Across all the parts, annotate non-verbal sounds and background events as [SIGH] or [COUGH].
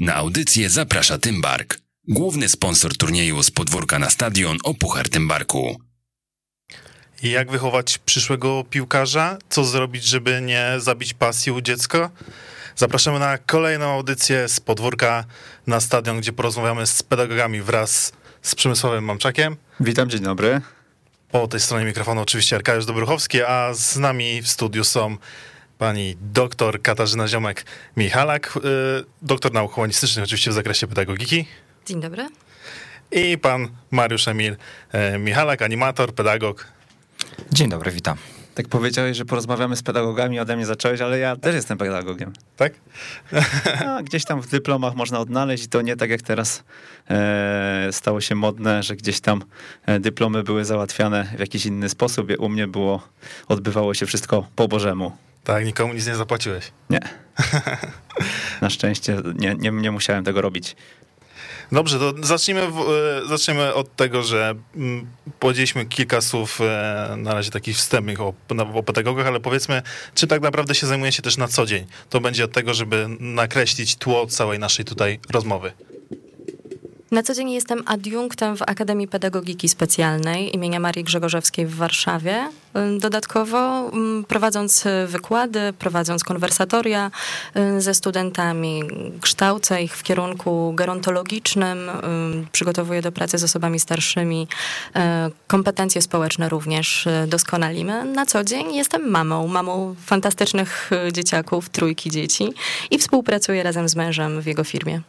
Na audycję zaprasza Tymbark, główny sponsor turnieju z podwórka na stadion o Puchar Tymbarku. Jak wychować przyszłego piłkarza? Co zrobić, żeby nie zabić pasji u dziecka? Zapraszamy na kolejną audycję z podwórka na stadion, gdzie porozmawiamy z pedagogami wraz z Przemysławem Mamczakiem. Witam, dzień dobry. Po tej stronie mikrofonu oczywiście Arkadiusz Dobruchowski, a z nami w studiu są pani doktor Katarzyna Ziomek-Michalak, y, doktor nauk humanistycznych oczywiście w zakresie pedagogiki. Dzień dobry. I pan Mariusz Emil y, Michalak, animator, pedagog. Dzień dobry, witam. Tak powiedziałeś, że porozmawiamy z pedagogami, ode mnie zacząłeś, ale ja też jestem pedagogiem. Tak? No, gdzieś tam w dyplomach można odnaleźć i to nie tak jak teraz e, stało się modne, że gdzieś tam e, dyplomy były załatwiane w jakiś inny sposób. U mnie było, odbywało się wszystko po Bożemu. Tak, nikomu nic nie zapłaciłeś. Nie. [LAUGHS] Na szczęście nie, nie, nie musiałem tego robić. Dobrze, to zacznijmy, w, e, zacznijmy od tego, że mm, powiedzieliśmy kilka słów e, na razie takich wstępnych o, o pedagogach, ale powiedzmy, czy tak naprawdę się zajmujecie też na co dzień? To będzie od tego, żeby nakreślić tło całej naszej tutaj rozmowy. Na co dzień jestem adiunktem w Akademii Pedagogiki Specjalnej imienia Marii Grzegorzewskiej w Warszawie. Dodatkowo prowadząc wykłady, prowadząc konwersatoria ze studentami, kształcę ich w kierunku gerontologicznym, przygotowuję do pracy z osobami starszymi, kompetencje społeczne również doskonalimy. Na co dzień jestem mamą, mamą fantastycznych dzieciaków, trójki dzieci i współpracuję razem z mężem w jego firmie.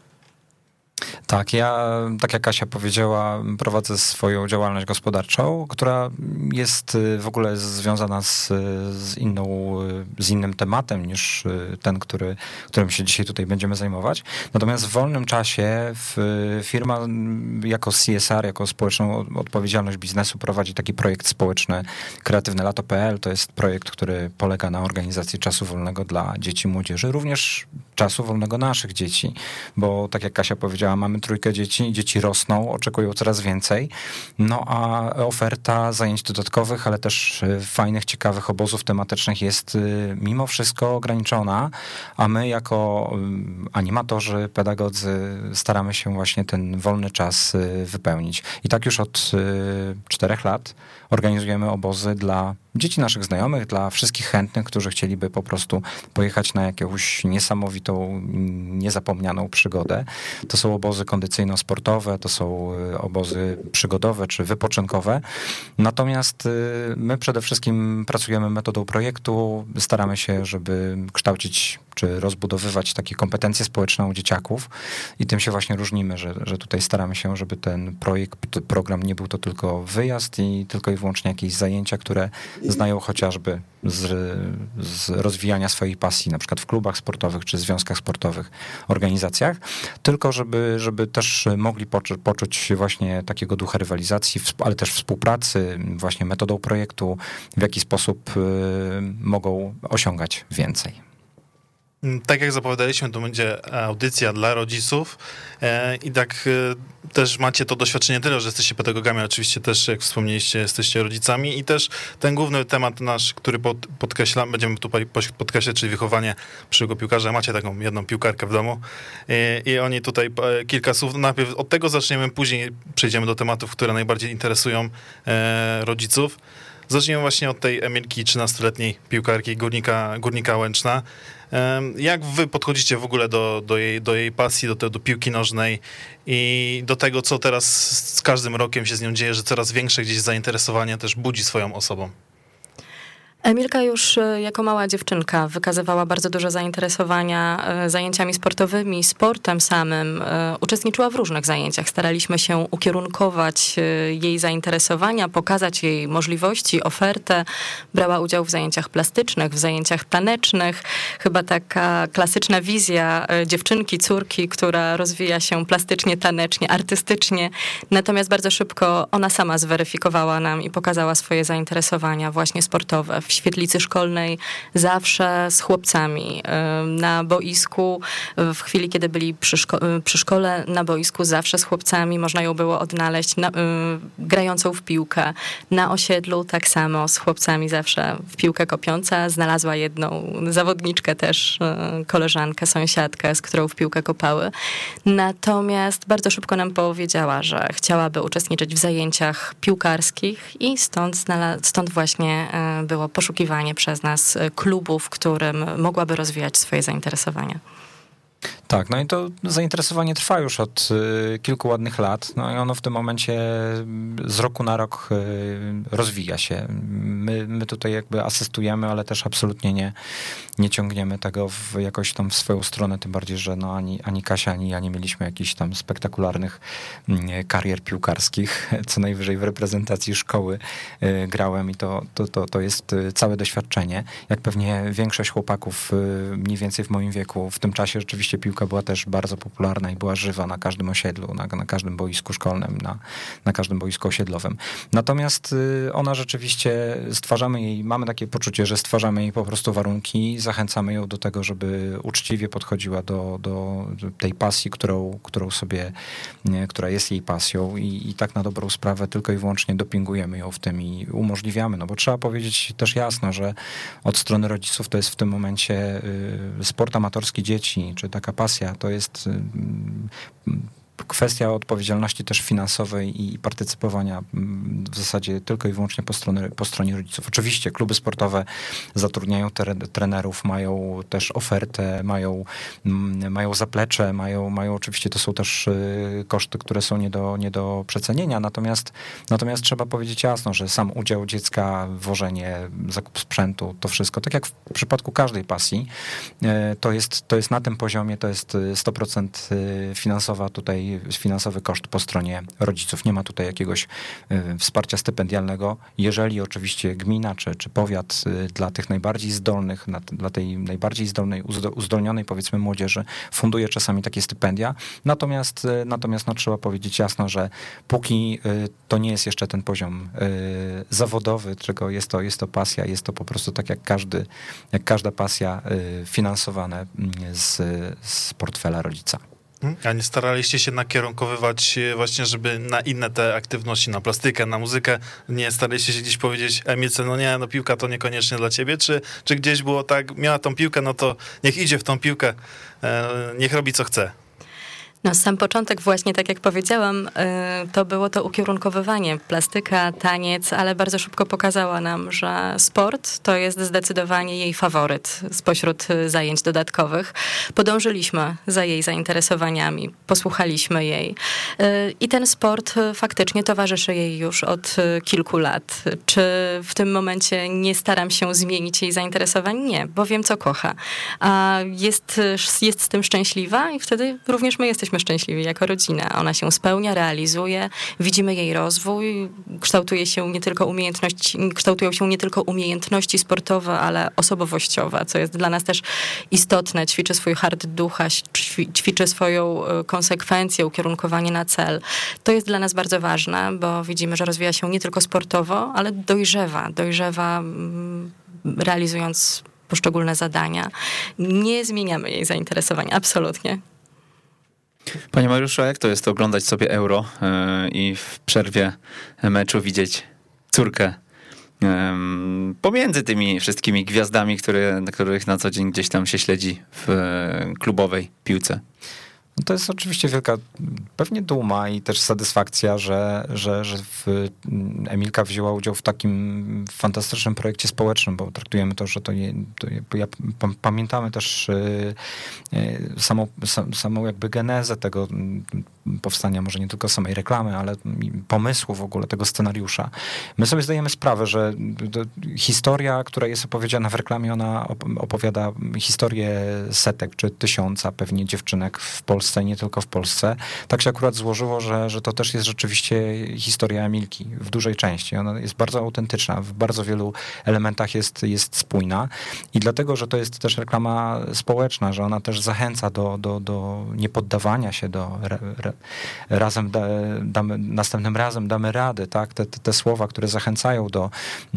Tak, ja, tak jak Kasia powiedziała, prowadzę swoją działalność gospodarczą, która jest y, w ogóle związana z, z, inną, y, z innym tematem niż y, ten, który, którym się dzisiaj tutaj będziemy zajmować. Natomiast w wolnym czasie firma jako CSR, jako społeczną odpowiedzialność biznesu prowadzi taki projekt społeczny Kreatywne Lato.pl. To jest projekt, który polega na organizacji czasu wolnego dla dzieci i młodzieży, również czasu wolnego naszych dzieci, bo tak jak Kasia powiedziała, mamy trójkę dzieci, dzieci rosną, oczekują coraz więcej, no a oferta zajęć dodatkowych, ale też y, fajnych, ciekawych obozów tematycznych jest y, mimo wszystko ograniczona, a my jako y, animatorzy, pedagodzy staramy się właśnie ten wolny czas wypełnić. I tak już od czterech lat organizujemy obozy dla dzieci naszych znajomych, dla wszystkich chętnych, którzy chcieliby po prostu pojechać na jakąś niesamowitą, niezapomnianą przygodę. To są obozy kondycyjno-sportowe, to są y, obozy przygodowe czy wypoczynkowe. Natomiast y, my przede wszystkim pracujemy metodą projektu, staramy się, żeby kształcić czy rozbudowywać takie kompetencje społeczne u dzieciaków i tym się właśnie różnimy, że, że tutaj staramy się, żeby ten projekt, program nie był to tylko wyjazd i tylko i wyłącznie jakieś zajęcia, które znają chociażby z, z rozwijania swojej pasji, na przykład w klubach sportowych czy związkach sportowych, organizacjach, tylko żeby, żeby też mogli poczu, poczuć właśnie takiego ducha rywalizacji, ale też współpracy, właśnie metodą projektu, w jaki sposób y, mogą osiągać więcej. Mm, tak jak zapowiadaliśmy, to będzie audycja dla rodziców e, i tak e, też macie to doświadczenie tyle, że jesteście pedagogami, oczywiście też, jak wspomnieliście, jesteście rodzicami i też ten główny temat nasz, który pod, podkreślam, będziemy tu podkreślać, czyli wychowanie przyszłego piłkarza. Macie taką jedną piłkarkę w domu i, i oni tutaj e, kilka słów, najpierw od tego zaczniemy, później przejdziemy do tematów, które najbardziej interesują rodziców. Zacznijmy właśnie od tej Emilki, 13-letniej piłkarki Górnika, Górnika Łęczna. Jak wy podchodzicie w ogóle do, do, jej, do jej pasji, do, do piłki nożnej i do tego, co teraz z każdym rokiem się z nią dzieje, że coraz większe gdzieś zainteresowanie też budzi swoją osobą? Emilka już e, jako mała dziewczynka wykazywała bardzo duże zainteresowania e, zajęciami sportowymi, sportem samym. E, uczestniczyła w różnych zajęciach. Staraliśmy się ukierunkować jej zainteresowania, pokazać jej możliwości, ofertę. Brała udział w zajęciach plastycznych, w zajęciach tanecznych. Chyba taka klasyczna wizja dziewczynki, córki, która rozwija się plastycznie, tanecznie, artystycznie. Natomiast bardzo szybko ona sama zweryfikowała nam i pokazała swoje zainteresowania właśnie sportowe w świetlicy szkolnej zawsze z chłopcami. Na boisku, w chwili, kiedy byli przy, szko- przy szkole, na boisku zawsze z chłopcami można ją było odnaleźć na, grającą w piłkę. Na osiedlu tak samo z chłopcami zawsze w piłkę kopiąca. Znalazła jedną zawodniczkę też, koleżankę, sąsiadkę, z którą w piłkę kopały. Natomiast bardzo szybko nam powiedziała, że chciałaby uczestniczyć w zajęciach piłkarskich i stąd, stąd właśnie było poszukiwanie przez nas klubu, w którym mogłaby rozwijać swoje zainteresowania. Tak, no i to zainteresowanie trwa już od y, kilku ładnych lat, no i ono w tym momencie z roku na rok y, rozwija się. My, my tutaj jakby asystujemy, ale też absolutnie nie, nie ciągniemy tego w jakoś tam w swoją stronę, tym bardziej, że no ani, ani Kasia, ani ja nie mieliśmy jakichś tam spektakularnych mm, karier piłkarskich, [LAUGHS] co najwyżej w reprezentacji szkoły y, grałem i to, to, to, to jest całe doświadczenie. Jak pewnie większość chłopaków mniej więcej w moim wieku w tym czasie rzeczywiście piłka piłka była też bardzo popularna i była żywa na każdym osiedlu, na, na każdym boisku szkolnym, na, na każdym boisku osiedlowym. Natomiast y, ona rzeczywiście, stwarzamy jej, mamy takie poczucie, że stwarzamy jej po prostu warunki, zachęcamy ją do tego, żeby uczciwie podchodziła do, do tej pasji, którą, którą sobie, nie, która jest jej pasją i, i tak na dobrą sprawę tylko i wyłącznie dopingujemy ją w tym i umożliwiamy, no bo trzeba powiedzieć też jasno, że od strony rodziców to jest w tym momencie y, sport amatorski dzieci, czy taka pasja pasja, to jest kwestia odpowiedzialności też finansowej i partycypowania mm, w zasadzie tylko i wyłącznie po, stronie po stronie rodziców. Oczywiście kluby sportowe zatrudniają trenerów, mają też ofertę, mają, mm, mają zaplecze, mają, mają oczywiście to są też y, koszty, które są nie do, nie do przecenienia, natomiast, natomiast trzeba powiedzieć jasno, że sam udział dziecka, wożenie, zakup sprzętu, to wszystko, tak jak w przypadku każdej pasji, y, to jest, to jest na tym poziomie, to jest 100% y, finansowa tutaj finansowy koszt po stronie rodziców. Nie ma tutaj jakiegoś y, wsparcia stypendialnego. Jeżeli oczywiście gmina czy, czy powiat y, dla tych najbardziej zdolnych, dla tej najbardziej zdolnej, uzdolnionej powiedzmy młodzieży funduje czasami takie stypendia. Natomiast, y, natomiast no, trzeba powiedzieć jasno, że póki to nie jest jeszcze ten poziom zawodowy, czego jest to, jest to pasja, jest to po prostu tak jak każdy, jak każda pasja finansowane mm, z, z portfela rodzica. A nie staraliście się nakierunkowywać właśnie, żeby na inne te aktywności, na plastykę, na muzykę, nie staraliście się gdzieś powiedzieć Emilce, no nie, no piłka to niekoniecznie dla ciebie, czy, czy gdzieś było tak, miała tą piłkę, no to niech idzie w tą piłkę, e, niech robi co chce. No, sam początek właśnie, tak jak powiedziałam, y, to było to ukierunkowywanie, plastyka, taniec, ale bardzo szybko pokazała nam, że sport to jest zdecydowanie jej faworyt spośród y, zajęć dodatkowych. Podążyliśmy za jej zainteresowaniami, posłuchaliśmy jej y, i ten sport faktycznie towarzyszy jej już od kilku lat. Czy w tym momencie nie staram się zmienić jej zainteresowań? Nie, bo wiem, co kocha. A jest, jest z tym szczęśliwa i wtedy również my jesteśmy jesteśmy szczęśliwi jako rodzina. Ona się spełnia, realizuje, widzimy jej rozwój, kształtuje się nie tylko umiejętności, kształtują się nie tylko umiejętności sportowe, ale osobowościowe, co jest dla nas też istotne. Ćwiczy swój hard ducha, ćwiczy swoją e, konsekwencję, ukierunkowanie na cel. To jest dla nas bardzo ważne, bo widzimy, że rozwija się nie tylko sportowo, ale dojrzewa, dojrzewa mm, realizując poszczególne zadania. Nie zmieniamy jej zainteresowań, absolutnie. Panie Mariuszu, jak to jest oglądać sobie euro yy, i w przerwie meczu widzieć córkę yy, pomiędzy tymi wszystkimi gwiazdami, które, których na co dzień gdzieś tam się śledzi w yy, klubowej piłce? No to jest oczywiście wielka pewnie duma i też satysfakcja, że, że, że Emilka wzięła udział w takim fantastycznym projekcie społecznym, bo traktujemy to, że to, nie, to ja, pamiętamy też y, y, samą, samą jakby genezę tego powstania, może nie tylko samej reklamy, ale pomysłu w ogóle tego scenariusza. My sobie zdajemy sprawę, że historia, która jest opowiedziana w reklamie, ona opowiada historię setek czy tysiąca pewnie dziewczynek w Polsce nie tylko w Polsce. Tak się akurat złożyło, że, że to też jest rzeczywiście historia Emilki w dużej części. Ona jest bardzo autentyczna, w bardzo wielu elementach jest, jest spójna i dlatego, że to jest też reklama społeczna, że ona też zachęca do, do, do niepoddawania się, do re, re, razem da, damy, następnym razem damy radę, tak? Te, te, te słowa, które zachęcają do,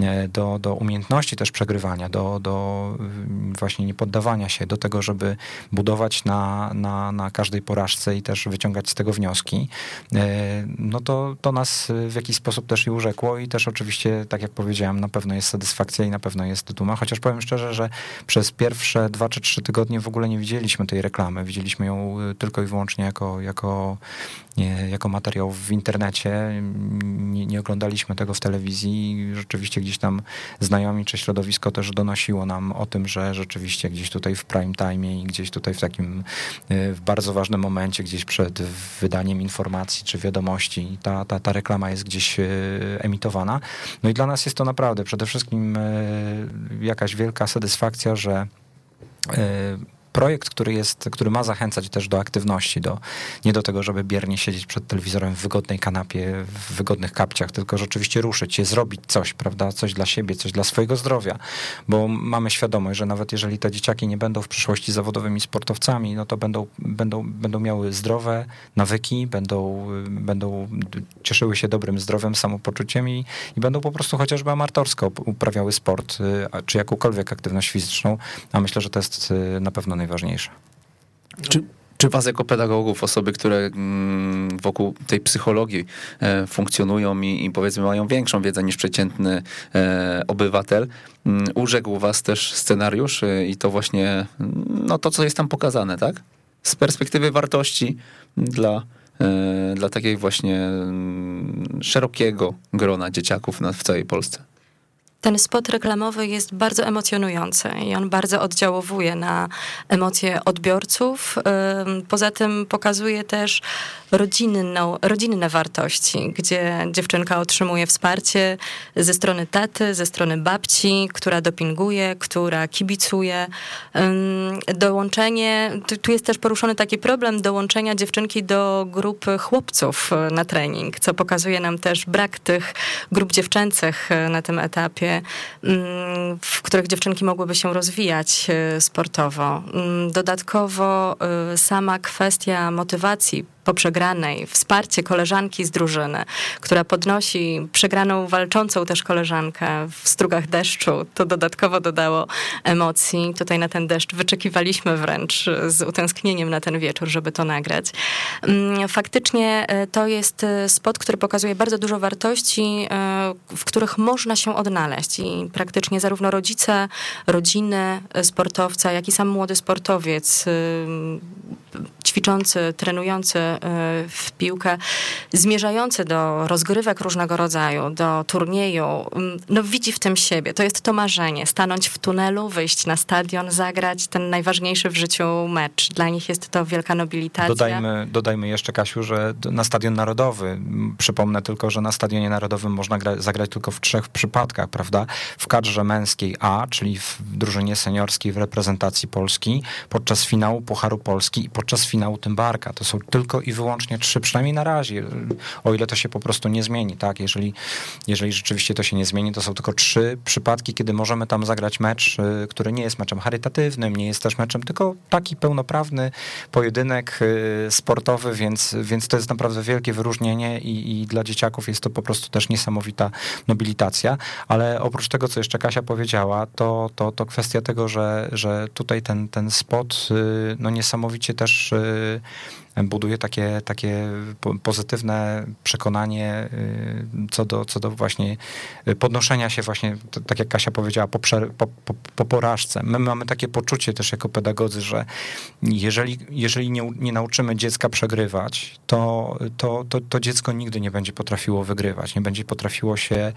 e, do, do umiejętności też przegrywania, do, do mm, właśnie niepoddawania się, do tego, żeby budować na, na, na każdej porażce i też wyciągać z tego wnioski, e, no to, to nas w jakiś sposób też i urzekło i też oczywiście, tak jak powiedziałem, na pewno jest satysfakcja i na pewno jest duma, chociaż powiem szczerze, że przez pierwsze dwa czy trzy tygodnie w ogóle nie widzieliśmy tej reklamy, widzieliśmy ją tylko i wyłącznie jako, jako, jako materiał w internecie, nie, nie oglądaliśmy tego w telewizji rzeczywiście gdzieś tam znajomi czy środowisko też donosiło nam o tym, że rzeczywiście gdzieś tutaj w prime time i gdzieś tutaj w takim w bardzo ważnym momencie, gdzieś przed wydaniem informacji czy wiadomości, ta, ta, ta reklama jest gdzieś e, emitowana. No i dla nas jest to naprawdę przede wszystkim e, jakaś wielka satysfakcja, że projekt, który, jest, który ma zachęcać też do aktywności, do, nie do tego, żeby biernie siedzieć przed telewizorem w wygodnej kanapie, w wygodnych kapciach, tylko rzeczywiście ruszyć się, zrobić coś, prawda, coś dla siebie, coś dla swojego zdrowia, bo mamy świadomość, że nawet jeżeli te dzieciaki nie będą w przyszłości zawodowymi sportowcami, no to będą, będą, będą miały zdrowe nawyki, będą, będą cieszyły się dobrym zdrowiem, samopoczuciem i, i będą po prostu chociażby amatorsko uprawiały sport, y, czy jakąkolwiek aktywność fizyczną, a myślę, że to jest y, na pewno najważniejsze. Czy, czy was jako pedagogów, osoby, które mm, wokół tej psychologii e, funkcjonują i, i powiedzmy mają większą wiedzę niż przeciętny e, obywatel, mm, urzekł was też scenariusz e, i to właśnie no to, co jest tam pokazane, tak? Z perspektywy wartości dla, dla takiej właśnie mm, szerokiego grona dzieciaków w całej Polsce. Ten spot reklamowy jest bardzo emocjonujący i on bardzo oddziałowuje na emocje odbiorców. Poza tym pokazuje też rodzinną, rodzinne wartości, gdzie dziewczynka otrzymuje wsparcie ze strony taty, ze strony babci, która dopinguje, która kibicuje. Dołączenie, tu jest też poruszony taki problem dołączenia dziewczynki do grupy chłopców na trening, co pokazuje nam też brak tych grup dziewczęcych na tym etapie Mm, w których dziewczynki mogłyby się rozwijać e, sportowo. Mm, dodatkowo e, sama kwestia motywacji po przegranej, wsparcie koleżanki z drużyny, która podnosi przegraną, walczącą też koleżankę w strugach deszczu, to dodatkowo dodało emocji. Tutaj na ten deszcz wyczekiwaliśmy wręcz z utęsknieniem na ten wieczór, żeby to nagrać. Mm, faktycznie e, to jest e, spot, który pokazuje bardzo dużo wartości, e, w których można się odnaleźć i praktycznie zarówno rodzice, rodziny sportowca, jak i sam młody sportowiec ćwiczący, trenujący w piłkę, zmierzający do rozgrywek różnego rodzaju, do turnieju, no widzi w tym siebie. To jest to marzenie. Stanąć w tunelu, wyjść na stadion, zagrać ten najważniejszy w życiu mecz. Dla nich jest to wielka nobilitacja. Dodajmy, dodajmy jeszcze, Kasiu, że na Stadion Narodowy, przypomnę tylko, że na Stadionie Narodowym można gra, zagrać tylko w trzech przypadkach, prawda? W kadrze męskiej A, czyli w drużynie seniorskiej w reprezentacji Polski, podczas finału Pucharu Polski i podczas finału Tymbarka. To są tylko i wyłącznie trzy, przynajmniej na razie, o ile to się po prostu nie zmieni, tak? Jeżeli, jeżeli rzeczywiście to się nie zmieni, to są tylko trzy przypadki, kiedy możemy tam zagrać mecz, y, który nie jest meczem charytatywnym, nie jest też meczem, tylko taki pełnoprawny pojedynek y, sportowy, więc, więc to jest naprawdę wielkie wyróżnienie i, i dla dzieciaków jest to po prostu też niesamowita nobilitacja, ale oprócz tego, co jeszcze Kasia powiedziała, to, to, to kwestia tego, że, że tutaj ten, ten spot y, no niesamowicie też buduje takie, takie pozytywne przekonanie y, co do, co do właśnie podnoszenia się właśnie, tak jak Kasia powiedziała, po, po, po, po porażce. My mamy takie poczucie też jako pedagodzy, że jeżeli, jeżeli nie, nie nauczymy dziecka przegrywać, to, to, to, to dziecko nigdy nie będzie potrafiło wygrywać, nie będzie potrafiło się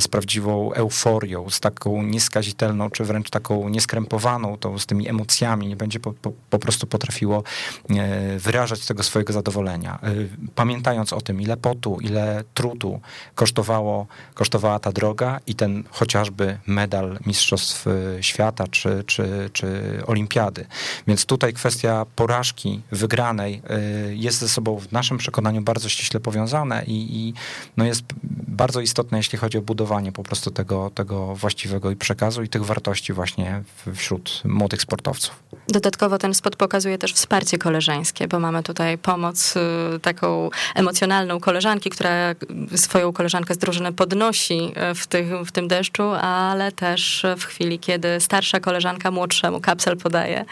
z prawdziwą euforią, z taką nieskazitelną, czy wręcz taką nieskrępowaną, tą, z tymi emocjami, nie będzie po, po, po prostu potrafiło e, wyrażać tego swojego zadowolenia. Y, pamiętając o tym, ile potu, ile trudu kosztowało, kosztowała ta droga i ten chociażby medal Mistrzostw y, Świata czy, czy, czy Olimpiady. Więc tutaj kwestia porażki wygranej y, jest ze sobą w naszym przekonaniu bardzo ściśle powiązane i, i no jest bardzo istotne, jeśli chodzi o budowanie po prostu tego, tego właściwego i przekazu i tych wartości właśnie wśród młodych sportowców. Dodatkowo ten spot pokazuje też wsparcie koleżeńskie, bo mamy tutaj pomoc y, taką emocjonalną koleżanki, która swoją koleżankę z drużyny podnosi y, w, tych, w tym deszczu, ale też w chwili, kiedy starsza koleżanka młodszemu kapsel podaje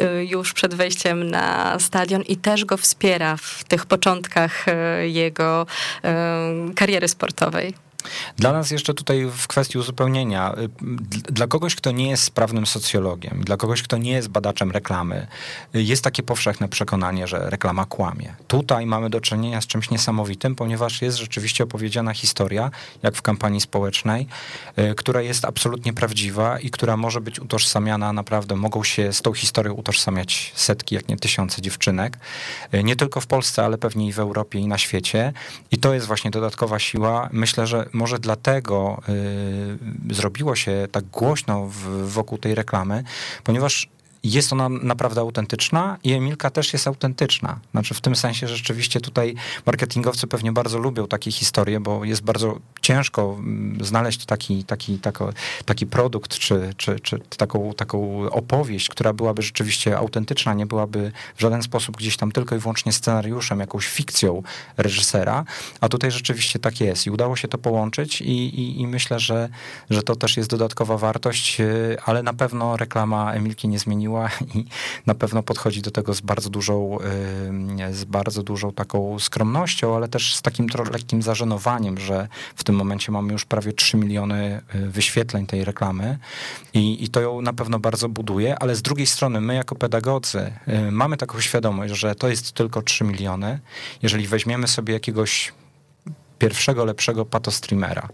y, już przed wejściem na stadion i też go wspiera w tych początkach jego kariery sportowej. Dla nas jeszcze tutaj w kwestii uzupełnienia, y, dla kogoś, kto nie jest sprawnym socjologiem, dla kogoś, kto nie jest badaczem reklamy, y, jest takie powszechne przekonanie, że reklama kłamie. Tutaj mamy do czynienia z czymś niesamowitym, ponieważ jest rzeczywiście opowiedziana historia, jak w kampanii społecznej, y, która jest absolutnie prawdziwa i która może być utożsamiana naprawdę, mogą się z tą historią utożsamiać setki, jak nie tysiące dziewczynek, nie tylko w Polsce, ale pewnie i w Europie i na świecie. I to jest właśnie dodatkowa siła. Myślę, że może dlatego y, zrobiło się tak głośno w, wokół tej reklamy, ponieważ jest ona naprawdę autentyczna i Emilka też jest autentyczna. Znaczy w tym sensie, że rzeczywiście tutaj marketingowcy pewnie bardzo lubią takie historie, bo jest bardzo ciężko mm, znaleźć taki, taki, tako, taki produkt czy, czy, czy taką, taką opowieść, która byłaby rzeczywiście autentyczna, nie byłaby w żaden sposób gdzieś tam tylko i wyłącznie scenariuszem, jakąś fikcją reżysera, a tutaj rzeczywiście tak jest i udało się to połączyć i, i, i myślę, że, że to też jest dodatkowa wartość, y, ale na pewno reklama Emilki nie zmieniła i na pewno podchodzi do tego z bardzo dużą, z bardzo dużą taką skromnością, ale też z takim lekkim zażenowaniem, że w tym momencie mamy już prawie 3 miliony y, wyświetleń tej reklamy i, i to ją na pewno bardzo buduje, ale z drugiej strony my jako pedagodzy y, mamy taką świadomość, że to jest tylko 3 miliony. Jeżeli weźmiemy sobie jakiegoś pierwszego, lepszego patostreamera,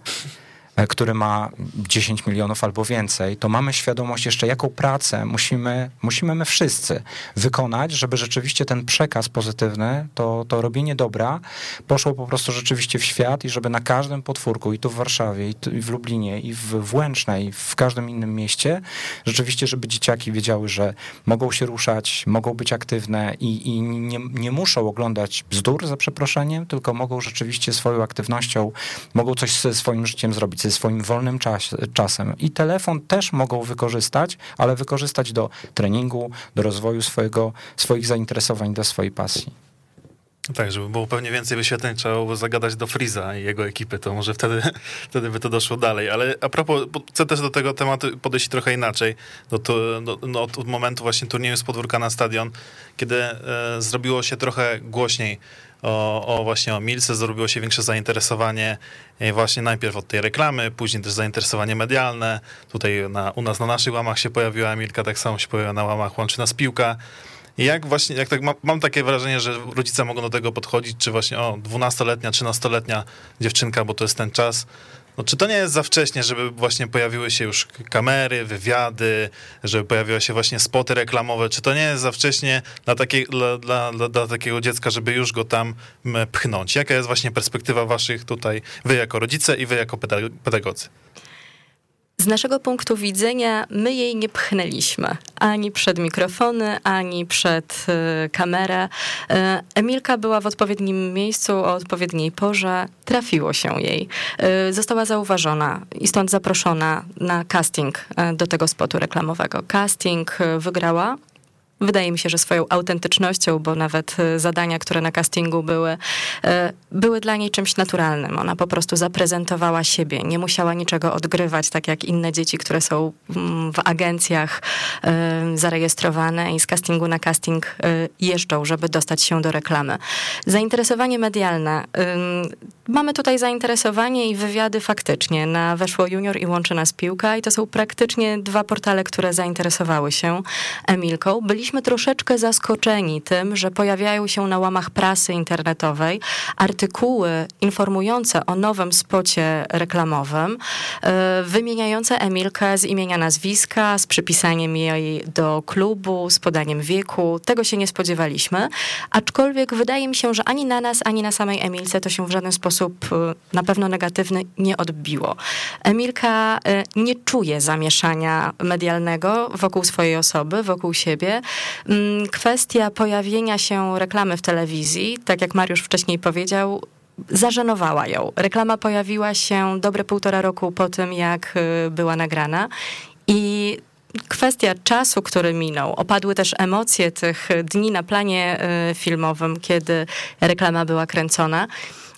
który ma 10 milionów albo więcej, to mamy świadomość jeszcze, jaką pracę musimy, musimy my wszyscy wykonać, żeby rzeczywiście ten przekaz pozytywny, to, to robienie dobra poszło po prostu rzeczywiście w świat i żeby na każdym podwórku, i tu w Warszawie, i, tu, i w Lublinie, i w Włęcznej, w każdym innym mieście, rzeczywiście, żeby dzieciaki wiedziały, że mogą się ruszać, mogą być aktywne i, i nie, nie muszą oglądać bzdur, za przeproszeniem, tylko mogą rzeczywiście swoją aktywnością, mogą coś ze swoim życiem zrobić, ze swoim wolnym czas, czasem. I telefon też mogą wykorzystać, ale wykorzystać do treningu, do rozwoju swojego, swoich zainteresowań, do swojej pasji. Tak, żeby było pewnie więcej wyświetleń, trzeba było zagadać do Friza i jego ekipy, to może wtedy, [LAUGHS] wtedy by to doszło dalej. Ale a propos, chcę też do tego tematu podejść trochę inaczej. Do, to, do, no, od momentu właśnie turnieju z podwórka na stadion, kiedy e, zrobiło się trochę głośniej o, o, właśnie o Milce, zrobiło się większe zainteresowanie właśnie najpierw od tej reklamy, później też zainteresowanie medialne. Tutaj na, u nas na naszych łamach się pojawiła Milka, tak samo się pojawiła na łamach Łączy Nas Piłka. I jak właśnie, jak tak mam takie wrażenie, że rodzice mogą do tego podchodzić, czy właśnie o 12-letnia, 13-letnia dziewczynka, bo to jest ten czas, no, czy to nie jest za wcześnie, żeby właśnie pojawiły się już kamery, wywiady, żeby pojawiły się właśnie spoty reklamowe? Czy to nie jest za wcześnie dla, takie, dla, dla, dla, dla takiego dziecka, żeby już go tam pchnąć? Jaka jest właśnie perspektywa waszych tutaj, wy jako rodzice i wy jako pedagodzy? Z naszego punktu widzenia my jej nie pchnęliśmy ani przed mikrofony, ani przed y, kamerę. Y, Emilka była w odpowiednim miejscu o odpowiedniej porze, trafiło się jej. Y, została zauważona i stąd zaproszona na casting do tego spotu reklamowego. Casting wygrała wydaje mi się, że swoją autentycznością, bo nawet e, zadania, które na castingu były, e, były dla niej czymś naturalnym. Ona po prostu zaprezentowała siebie, nie musiała niczego odgrywać, tak jak inne dzieci, które są mm, w agencjach e, zarejestrowane i z castingu na casting jeżdżą, żeby dostać się do reklamy. Zainteresowanie medialne. Mamy tutaj zainteresowanie i wywiady faktycznie na Weszło Junior i Łączy Nas Piłka i to są praktycznie dwa portale, które zainteresowały się Emilką. Byliśmy troszeczkę zaskoczeni tym, że pojawiają się na łamach prasy internetowej artykuły informujące o nowym spocie reklamowym, e, wymieniające Emilkę z imienia nazwiska, z przypisaniem jej do klubu, z podaniem wieku. Tego się nie spodziewaliśmy, aczkolwiek wydaje mi się, że ani na nas, ani na samej Emilce to się w żaden sposób e, na pewno negatywny nie odbiło. Emilka e, nie czuje zamieszania medialnego wokół swojej osoby, wokół siebie. Mm, kwestia pojawienia się reklamy w telewizji, tak jak Mariusz wcześniej powiedział, zażenowała ją. Reklama pojawiła się dobre półtora roku po tym, jak y, była nagrana i kwestia czasu, który minął, opadły też emocje tych dni na planie y, filmowym, kiedy reklama była kręcona.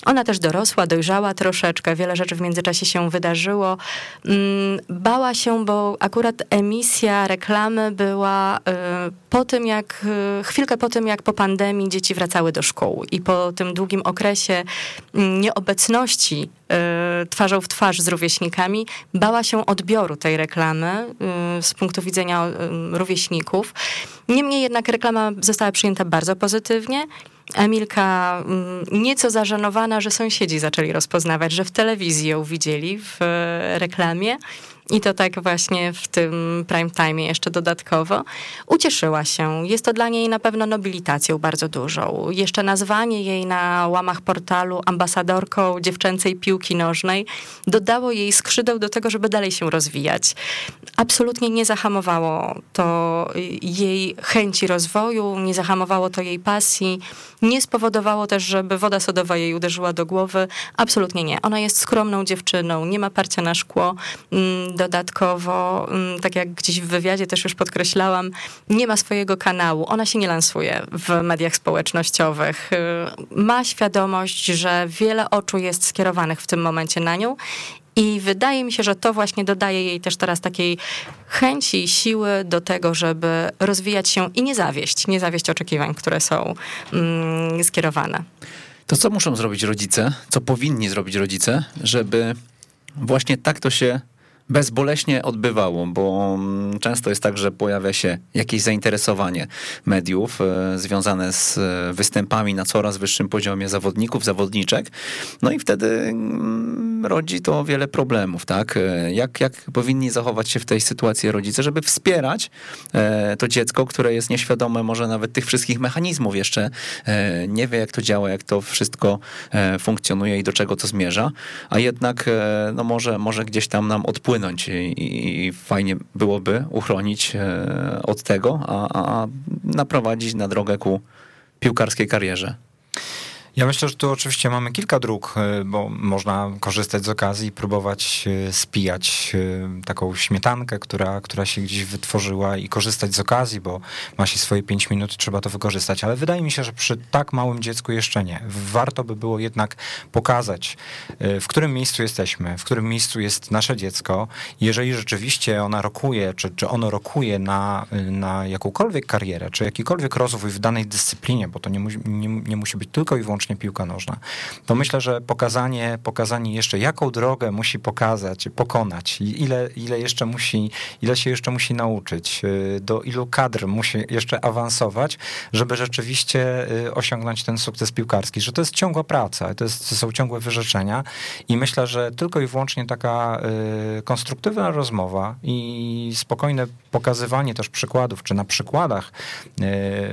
Ona też dorosła, dojrzała troszeczkę, wiele rzeczy w międzyczasie się wydarzyło. Mm, bała się, bo akurat emisja reklamy była y, po tym, jak y, chwilkę po tym, jak po pandemii dzieci wracały do szkół i po tym długim okresie mm, nieobecności y, twarzą w twarz z rówieśnikami, bała się odbioru tej reklamy z punktu widzenia rówieśników. Niemniej jednak reklama została przyjęta bardzo pozytywnie. Emilka mm, nieco zażenowana, że sąsiedzi zaczęli rozpoznawać, że w telewizji ją widzieli w e, reklamie i to tak właśnie w tym prime time jeszcze dodatkowo. Ucieszyła się. Jest to dla niej na pewno nobilitacją bardzo dużą. Jeszcze nazwanie jej na łamach portalu ambasadorką dziewczęcej piłki nożnej dodało jej skrzydeł do tego, żeby dalej się rozwijać. Absolutnie nie zahamowało to jej chęci rozwoju, nie zahamowało to jej pasji, nie spowodowało też, żeby woda sodowa jej uderzyła do głowy. Absolutnie nie. Ona jest skromną dziewczyną, nie ma parcia na szkło mm, Dodatkowo, mm, tak jak gdzieś w wywiadzie też już podkreślałam, nie ma swojego kanału. Ona się nie lansuje w mediach społecznościowych. Y, ma świadomość, że wiele oczu jest skierowanych w tym momencie na nią i wydaje mi się, że to właśnie dodaje jej też teraz takiej chęci i siły do tego, żeby rozwijać się i nie zawieść, nie zawieść oczekiwań, które są mm, skierowane. To co muszą zrobić rodzice, co powinni zrobić rodzice, żeby właśnie tak to się bezboleśnie odbywało, bo często jest tak, że pojawia się jakieś zainteresowanie mediów e, związane z e, występami na coraz wyższym poziomie zawodników, zawodniczek. No i wtedy mm, rodzi to wiele problemów, tak? E, jak, jak powinni zachować się w tej sytuacji rodzice, żeby wspierać to dziecko, które jest nieświadome może nawet tych wszystkich mechanizmów jeszcze, nie wie jak to działa, jak to wszystko funkcjonuje i do czego to zmierza, a jednak no może, może gdzieś tam nam odpłynie upłynąć i, i fajnie byłoby uchronić e, od tego, a, a naprowadzić na drogę ku piłkarskiej karierze. Ja myślę, że tu oczywiście mamy kilka dróg, y, bo można korzystać z okazji i próbować y, spijać y, taką śmietankę, która, która się gdzieś wytworzyła i korzystać z okazji, bo ma się swoje pięć minut, trzeba to wykorzystać. Ale wydaje mi się, że przy tak małym dziecku jeszcze nie. Warto by było jednak pokazać, w którym miejscu jesteśmy, w którym miejscu jest nasze dziecko. Jeżeli rzeczywiście ona rokuje, czy, czy ono rokuje na, na jakąkolwiek karierę, czy jakikolwiek rozwój w danej dyscyplinie, bo to nie, nie, nie musi być tylko i wyłącznie wyłącznie piłka nożna. To myślę, że pokazanie, pokazanie jeszcze, jaką drogę musi pokazać, pokonać, ile, ile jeszcze musi, ile się jeszcze musi nauczyć, y, do ilu kadr musi jeszcze awansować, żeby rzeczywiście y, osiągnąć ten sukces piłkarski, że to jest ciągła praca, to, jest, to są ciągłe wyrzeczenia i myślę, że tylko i wyłącznie taka y, konstruktywna rozmowa i spokojne pokazywanie też przykładów, czy na przykładach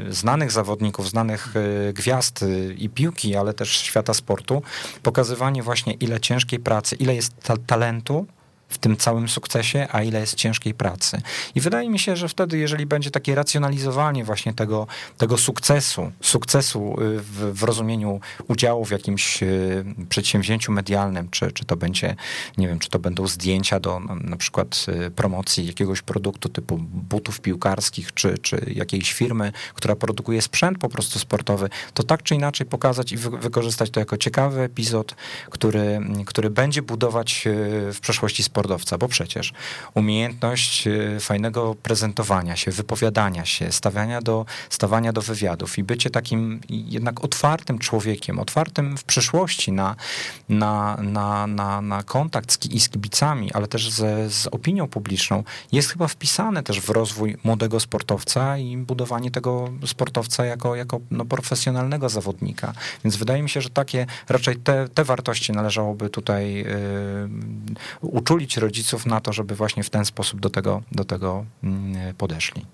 znanych zawodników, znanych gwiazd i piłki ale też świata sportu, pokazywanie właśnie ile ciężkiej pracy, ile jest ta talentu, w tym całym sukcesie, a ile jest ciężkiej pracy. I wydaje mi się, że wtedy, jeżeli będzie takie racjonalizowanie właśnie tego, tego sukcesu, sukcesu y, w, w rozumieniu udziału w jakimś y, przedsięwzięciu medialnym, czy, czy to będzie, nie wiem, czy to będą zdjęcia do na przykład y, promocji jakiegoś produktu typu butów piłkarskich, czy, czy jakiejś firmy, która produkuje sprzęt po prostu sportowy, to tak czy inaczej pokazać i wy, wykorzystać to jako ciekawy epizod, który, który będzie budować w przeszłości sport sportowca, bo przecież umiejętność y, fajnego prezentowania się, wypowiadania się, stawiania do, stawania do wywiadów i bycie takim jednak otwartym człowiekiem, otwartym w przyszłości na, na, na, na, na kontakt z, i z kibicami, ale też ze, z opinią publiczną, jest chyba wpisane też w rozwój młodego sportowca i budowanie tego sportowca jako, jako no, profesjonalnego zawodnika. Więc wydaje mi się, że takie raczej te, te wartości należałoby tutaj yy, uczulić rodziców na to, żeby właśnie w ten sposób do tego, do tego mm, podeszli.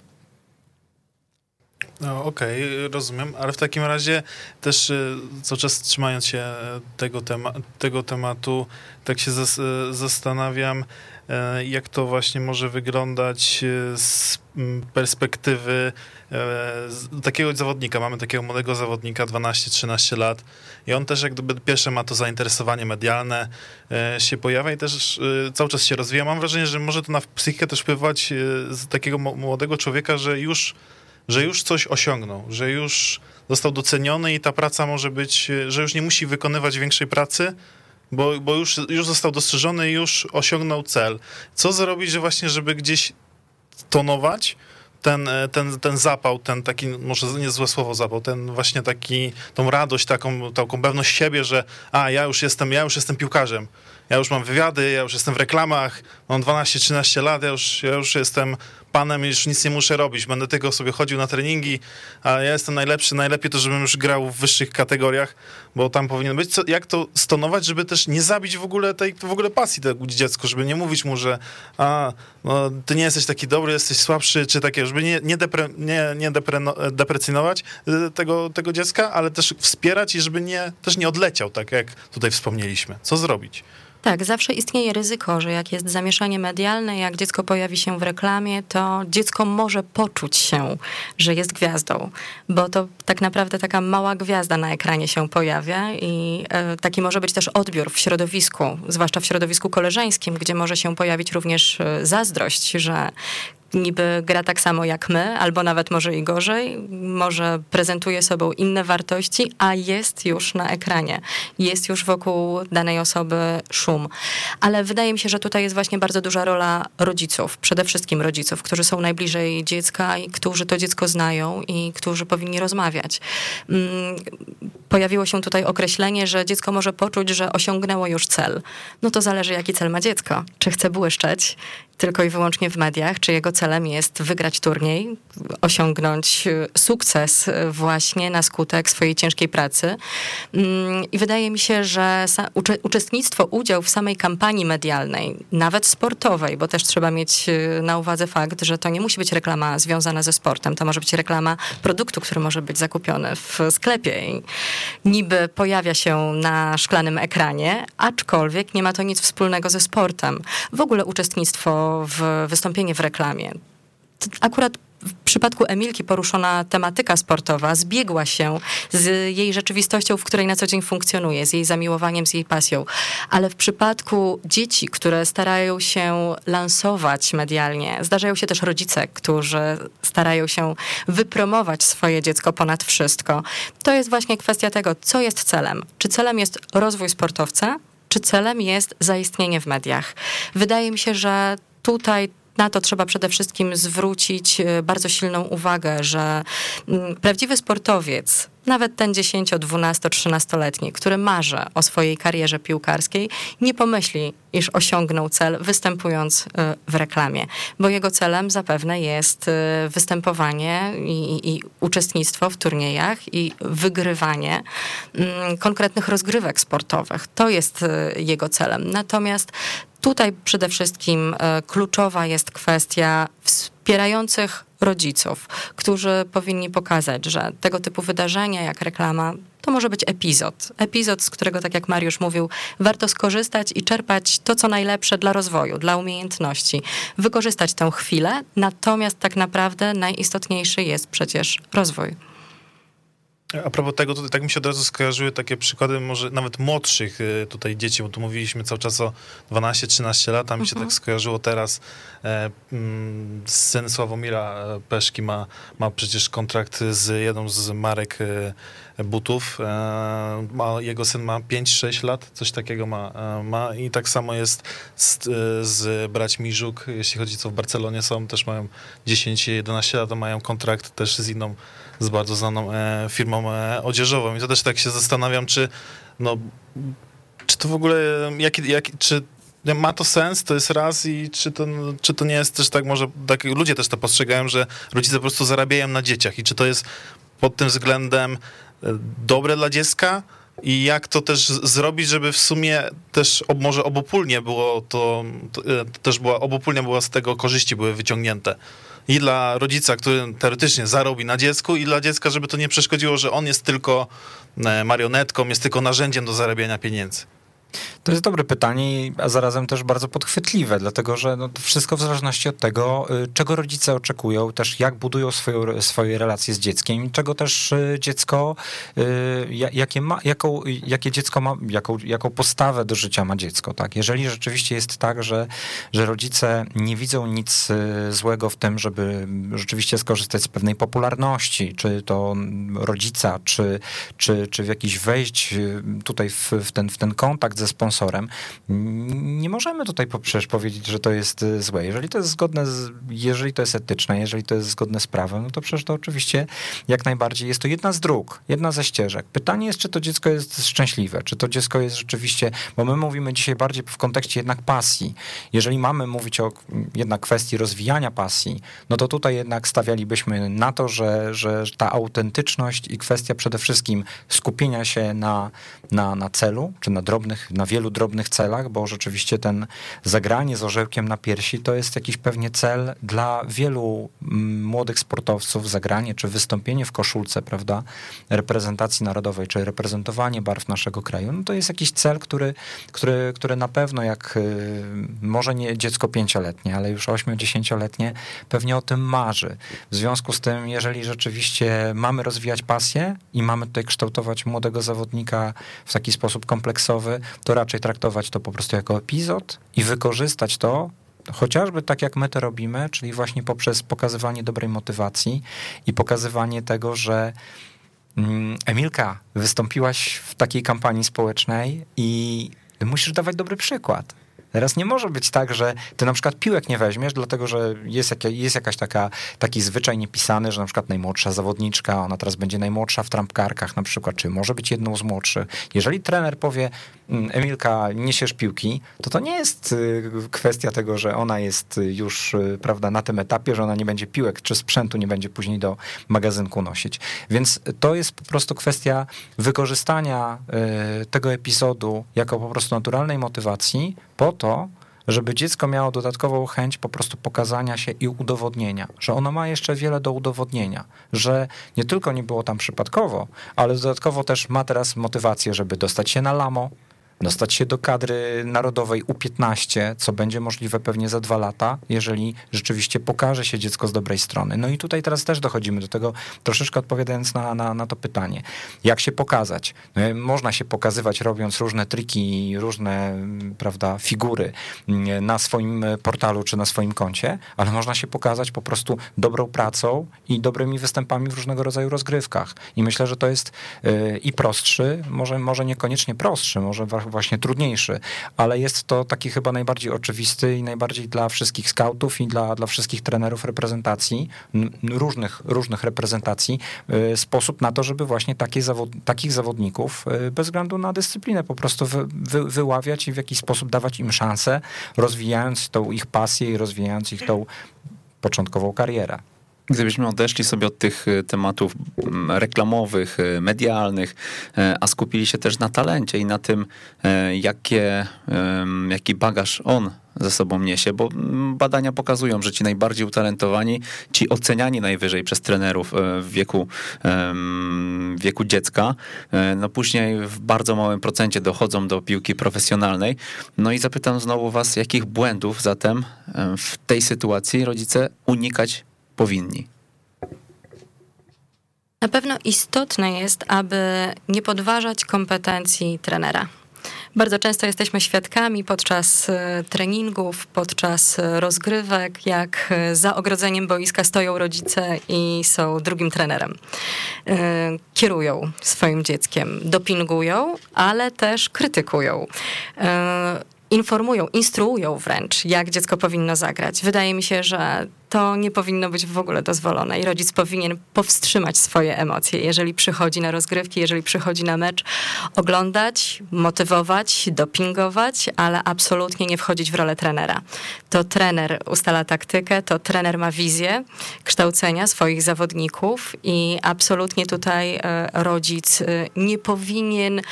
No, Okej, okay, rozumiem, ale w takim razie też y, cały czas trzymając się tego, tema tego tematu, tak się zas zastanawiam, e, jak to właśnie może wyglądać z mm, perspektywy takiego zawodnika. Mamy takiego młodego zawodnika, 12-13 lat i on też jak gdyby pierwsze ma to zainteresowanie medialne, e, się pojawia i też e, cały czas się rozwija. Mam wrażenie, że może to na psychikę też wpływać e, z takiego młodego człowieka, że już, że już coś osiągnął, że już został doceniony i ta praca może być, że już nie musi wykonywać większej pracy, bo, bo już, już został dostrzeżony już osiągnął cel. Co zrobić, że właśnie, żeby gdzieś tonować ten, e, ten, ten zapał, ten taki, może nie złe słowo zapał, ten właśnie taki, tą radość, taką, taką pewność siebie, że a, ja już jestem, ja już jestem piłkarzem, ja już mam wywiady, ja już jestem w reklamach, mam 12-13 lat, ja już, ja już jestem panem już nic nie muszę robić, będę tylko sobie chodził na treningi, a ja jestem najlepszy, najlepiej to, żebym już grał w wyższych kategoriach, bo tam powinien być. Co, jak to stonować, żeby też nie zabić w ogóle tej w ogóle pasji tego dziecku, żeby nie mówić mu, że a, no, ty nie jesteś taki dobry, jesteś słabszy, czy takie, żeby nie, nie, depre, nie, nie depre, deprecjonować y, tego, tego dziecka, ale też wspierać i żeby nie, też nie odleciał, tak jak tutaj wspomnieliśmy. Co zrobić? Tak, zawsze istnieje ryzyko, że jak jest zamieszanie medialne, jak dziecko pojawi się w reklamie, to dziecko może poczuć się, że jest gwiazdą, bo to tak naprawdę taka mała gwiazda na ekranie się pojawia i e, taki może być też odbiór w środowisku, zwłaszcza w środowisku koleżeńskim, gdzie może się pojawić również e, zazdrość, że niby gra tak samo jak my, albo nawet może i gorzej, może prezentuje sobą inne wartości, a jest już na ekranie, jest już wokół danej osoby szum. Ale wydaje mi się, że tutaj jest właśnie bardzo duża rola rodziców, przede wszystkim rodziców, którzy są najbliżej dziecka i którzy to dziecko znają i którzy powinni rozmawiać. Mm, Pojawiło się tutaj określenie, że dziecko może poczuć, że osiągnęło już cel. No to zależy, jaki cel ma dziecko. Czy chce błyszczeć tylko i wyłącznie w mediach, czy jego celem jest wygrać turniej, osiągnąć y, sukces y, właśnie na skutek swojej ciężkiej pracy. Mm, I wydaje mi się, że uczestnictwo, udział w samej kampanii medialnej, nawet sportowej, bo też trzeba mieć y, na uwadze fakt, że to nie musi być reklama związana ze sportem, to może być reklama produktu, który może być zakupiony w sklepie i niby pojawia się na szklanym ekranie, aczkolwiek nie ma to nic wspólnego ze sportem. W ogóle uczestnictwo w wystąpienie w reklamie. Akurat w przypadku Emilki poruszona tematyka sportowa zbiegła się z jej rzeczywistością, w której na co dzień funkcjonuje, z jej zamiłowaniem, z jej pasją. Ale w przypadku dzieci, które starają się lansować medialnie, zdarzają się też rodzice, którzy starają się wypromować swoje dziecko ponad wszystko. To jest właśnie kwestia tego, co jest celem. Czy celem jest rozwój sportowca, czy celem jest zaistnienie w mediach. Wydaje mi się, że tutaj na to trzeba przede wszystkim zwrócić e, bardzo silną uwagę, że mm, prawdziwy sportowiec, nawet ten 10, 12, 13-letni, który marzy o swojej karierze piłkarskiej, nie pomyśli, iż osiągnął cel występując e, w reklamie, bo jego celem zapewne jest e, występowanie i, i, uczestnictwo w turniejach i wygrywanie mm, konkretnych rozgrywek sportowych. To jest jego celem. Natomiast Tutaj przede wszystkim e, kluczowa jest kwestia wspierających rodziców, którzy powinni pokazać, że tego typu wydarzenia jak reklama to może być epizod. Epizod, z którego, tak jak Mariusz mówił, warto skorzystać i czerpać to, co najlepsze dla rozwoju, dla umiejętności. Wykorzystać tę chwilę, natomiast tak naprawdę najistotniejszy jest przecież rozwój. A propos tego, tutaj tak mi się od razu skojarzyły takie przykłady może nawet młodszych y, tutaj dzieci, bo tu mówiliśmy cały czas o 12-13 lat, a mi się tak skojarzyło teraz e, mm, syn Sławomira e, Peszki ma, ma przecież kontrakt z jedną z marek e, butów. Ma, jego syn ma 5-6 lat, coś takiego ma, ma i tak samo jest z, z braćmi Żuk, jeśli chodzi co w Barcelonie są, też mają 10-11 lat, mają kontrakt też z inną z bardzo znaną e, firmą e, odzieżową. I to też tak się zastanawiam, czy no, czy to w ogóle, jaki, jaki, czy ma to sens, to jest raz i czy to, czy to nie jest też tak, może tak, ludzie też to postrzegają, że rodzice po prostu zarabiają na dzieciach i czy to jest pod tym względem e, dobre dla dziecka i jak to też zrobić, żeby w sumie też może obopólnie było to, to, e, też była, obopólnie była z tego korzyści były wyciągnięte. I dla rodzica, który teoretycznie zarobi na dziecku i dla dziecka, żeby to nie przeszkodziło, że on jest tylko e, marionetką, jest tylko narzędziem do zarabiania pieniędzy. To jest dobre pytanie, a zarazem też bardzo podchwytliwe, dlatego że no, wszystko w zależności od tego, y, czego rodzice oczekują, też jak budują swoją, swoje relacje z dzieckiem, czego też y, dziecko, y, jakie, ma, jaką, jakie dziecko ma, jaką, jaką postawę do życia ma dziecko. Tak? Jeżeli rzeczywiście jest tak, że, że rodzice nie widzą nic złego w tym, żeby rzeczywiście skorzystać z pewnej popularności, czy to rodzica, czy, czy, czy w jakiś wejść tutaj w, w, ten, w ten kontakt ze sponsorem, nie możemy tutaj przecież powiedzieć, że to jest y, złe. Jeżeli to jest zgodne, z, jeżeli to jest etyczne, jeżeli to jest zgodne z prawem, no to przecież to oczywiście jak najbardziej jest to jedna z dróg, jedna ze ścieżek. Pytanie jest, czy to dziecko jest szczęśliwe, czy to dziecko jest rzeczywiście, bo my mówimy dzisiaj bardziej w kontekście jednak pasji. Jeżeli mamy mówić o jednak kwestii rozwijania pasji, no to tutaj jednak stawialibyśmy na to, że, że ta autentyczność i kwestia przede wszystkim skupienia się na, na, na celu, czy na drobnych, na wielu drobnych celach, bo rzeczywiście ten zagranie z orzełkiem na piersi to jest jakiś pewnie cel dla wielu mm, młodych sportowców, zagranie czy wystąpienie w koszulce, prawda, reprezentacji narodowej, czy reprezentowanie barw naszego kraju, no to jest jakiś cel, który, który, który na pewno jak y, może nie dziecko pięcioletnie, ale już ośmiu-dziesięcioletnie pewnie o tym marzy. W związku z tym, jeżeli rzeczywiście mamy rozwijać pasję i mamy tutaj kształtować młodego zawodnika w taki sposób kompleksowy, to raczej traktować to po prostu jako epizod i wykorzystać to chociażby tak jak my to robimy, czyli właśnie poprzez pokazywanie dobrej motywacji i pokazywanie tego, że mm, Emilka, wystąpiłaś w takiej kampanii społecznej i musisz dawać dobry przykład. Teraz nie może być tak, że ty na przykład piłek nie weźmiesz, dlatego że jest, jak, jest jakaś taka, taki zwyczaj niepisany, że na przykład najmłodsza zawodniczka, ona teraz będzie najmłodsza w trampkarkach na przykład, czy może być jedną z młodszych. Jeżeli trener powie, mm, Emilka, niesiesz piłki, to to nie jest y, kwestia tego, że ona jest już y, prawda, na tym etapie, że ona nie będzie piłek, czy sprzętu nie będzie później do magazynku nosić. Więc to jest po prostu kwestia wykorzystania y, tego epizodu jako po prostu naturalnej motywacji po to, żeby dziecko miało dodatkową chęć po prostu pokazania się i udowodnienia, że ono ma jeszcze wiele do udowodnienia, że nie tylko nie było tam przypadkowo, ale dodatkowo też ma teraz motywację, żeby dostać się na lamo, dostać się do kadry narodowej U15, co będzie możliwe pewnie za dwa lata, jeżeli rzeczywiście pokaże się dziecko z dobrej strony. No i tutaj teraz też dochodzimy do tego, troszeczkę odpowiadając na, na, na to pytanie. Jak się pokazać? No, można się pokazywać robiąc różne triki, różne prawda, figury na swoim portalu czy na swoim koncie, ale można się pokazać po prostu dobrą pracą i dobrymi występami w różnego rodzaju rozgrywkach. I myślę, że to jest y, i prostszy, może, może niekoniecznie prostszy, może właśnie trudniejszy, ale jest to taki chyba najbardziej oczywisty i najbardziej dla wszystkich scoutów i dla, dla wszystkich trenerów reprezentacji, różnych, różnych reprezentacji, y, sposób na to, żeby właśnie takie zawod, takich zawodników y, bez względu na dyscyplinę po prostu wy, wy, wyławiać i w jakiś sposób dawać im szansę, rozwijając tą ich pasję i rozwijając ich tą początkową karierę. Gdybyśmy odeszli sobie od tych y, tematów mm, reklamowych, y, medialnych, y, a skupili się też na talencie i na tym, jakie, jaki bagaż on ze sobą niesie, bo mm, badania pokazują, że ci najbardziej utalentowani, ci oceniani najwyżej przez trenerów w wieku, w wieku dziecka, no później w bardzo małym procencie dochodzą do piłki profesjonalnej. No i zapytam znowu was, jakich błędów zatem w tej sytuacji rodzice unikać powinni? Na pewno istotne jest, aby nie podważać kompetencji trenera. Bardzo często jesteśmy świadkami podczas e, treningów, podczas rozgrywek, jak e, za ogrodzeniem boiska stoją rodzice i są drugim trenerem. E, kierują swoim dzieckiem, dopingują, ale też krytykują informują, instruują wręcz, jak dziecko powinno zagrać. Wydaje mi się, że to nie powinno być w ogóle dozwolone i rodzic powinien powstrzymać swoje emocje, jeżeli przychodzi na rozgrywki, jeżeli przychodzi na mecz, oglądać, motywować, dopingować, ale absolutnie nie wchodzić w rolę trenera. To trener ustala taktykę, to trener ma wizję kształcenia swoich zawodników i absolutnie tutaj e, rodzic e, nie powinien e,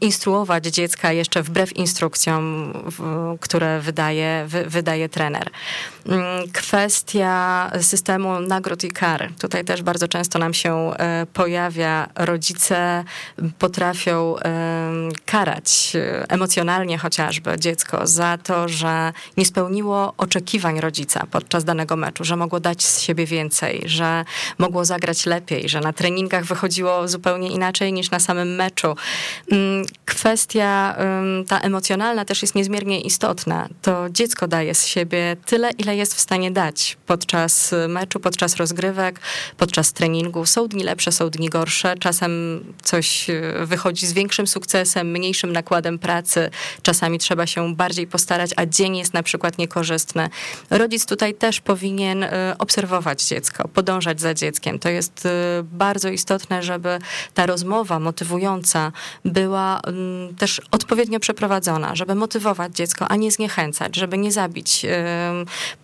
instruować dziecka jeszcze wbrew instrukcjom, które wydaje, wydaje trener. Mm, Kwestia systemu nagród i kar. Tutaj też bardzo często nam się e, pojawia. Rodzice potrafią em, karać e, emocjonalnie chociażby dziecko za to, że nie spełniło oczekiwań rodzica podczas danego meczu, że mogło dać z siebie więcej, że mogło zagrać lepiej, że na treningach wychodziło zupełnie inaczej niż na samym meczu. Mm, Kwestia ta emocjonalna też jest niezmiernie istotna. To dziecko daje z siebie tyle, ile jest w stanie dać podczas meczu, podczas rozgrywek, podczas treningu. Są dni lepsze, są dni gorsze. Czasem coś e, wychodzi z większym sukcesem, mniejszym nakładem pracy. Czasami trzeba się bardziej postarać, a dzień jest na przykład niekorzystny. Rodzic tutaj też powinien e, obserwować dziecko, podążać za dzieckiem. To jest bardzo istotne, żeby ta rozmowa motywująca była mm, też odpowiednio przeprowadzona, żeby motywować dziecko, a nie zniechęcać, żeby nie zabić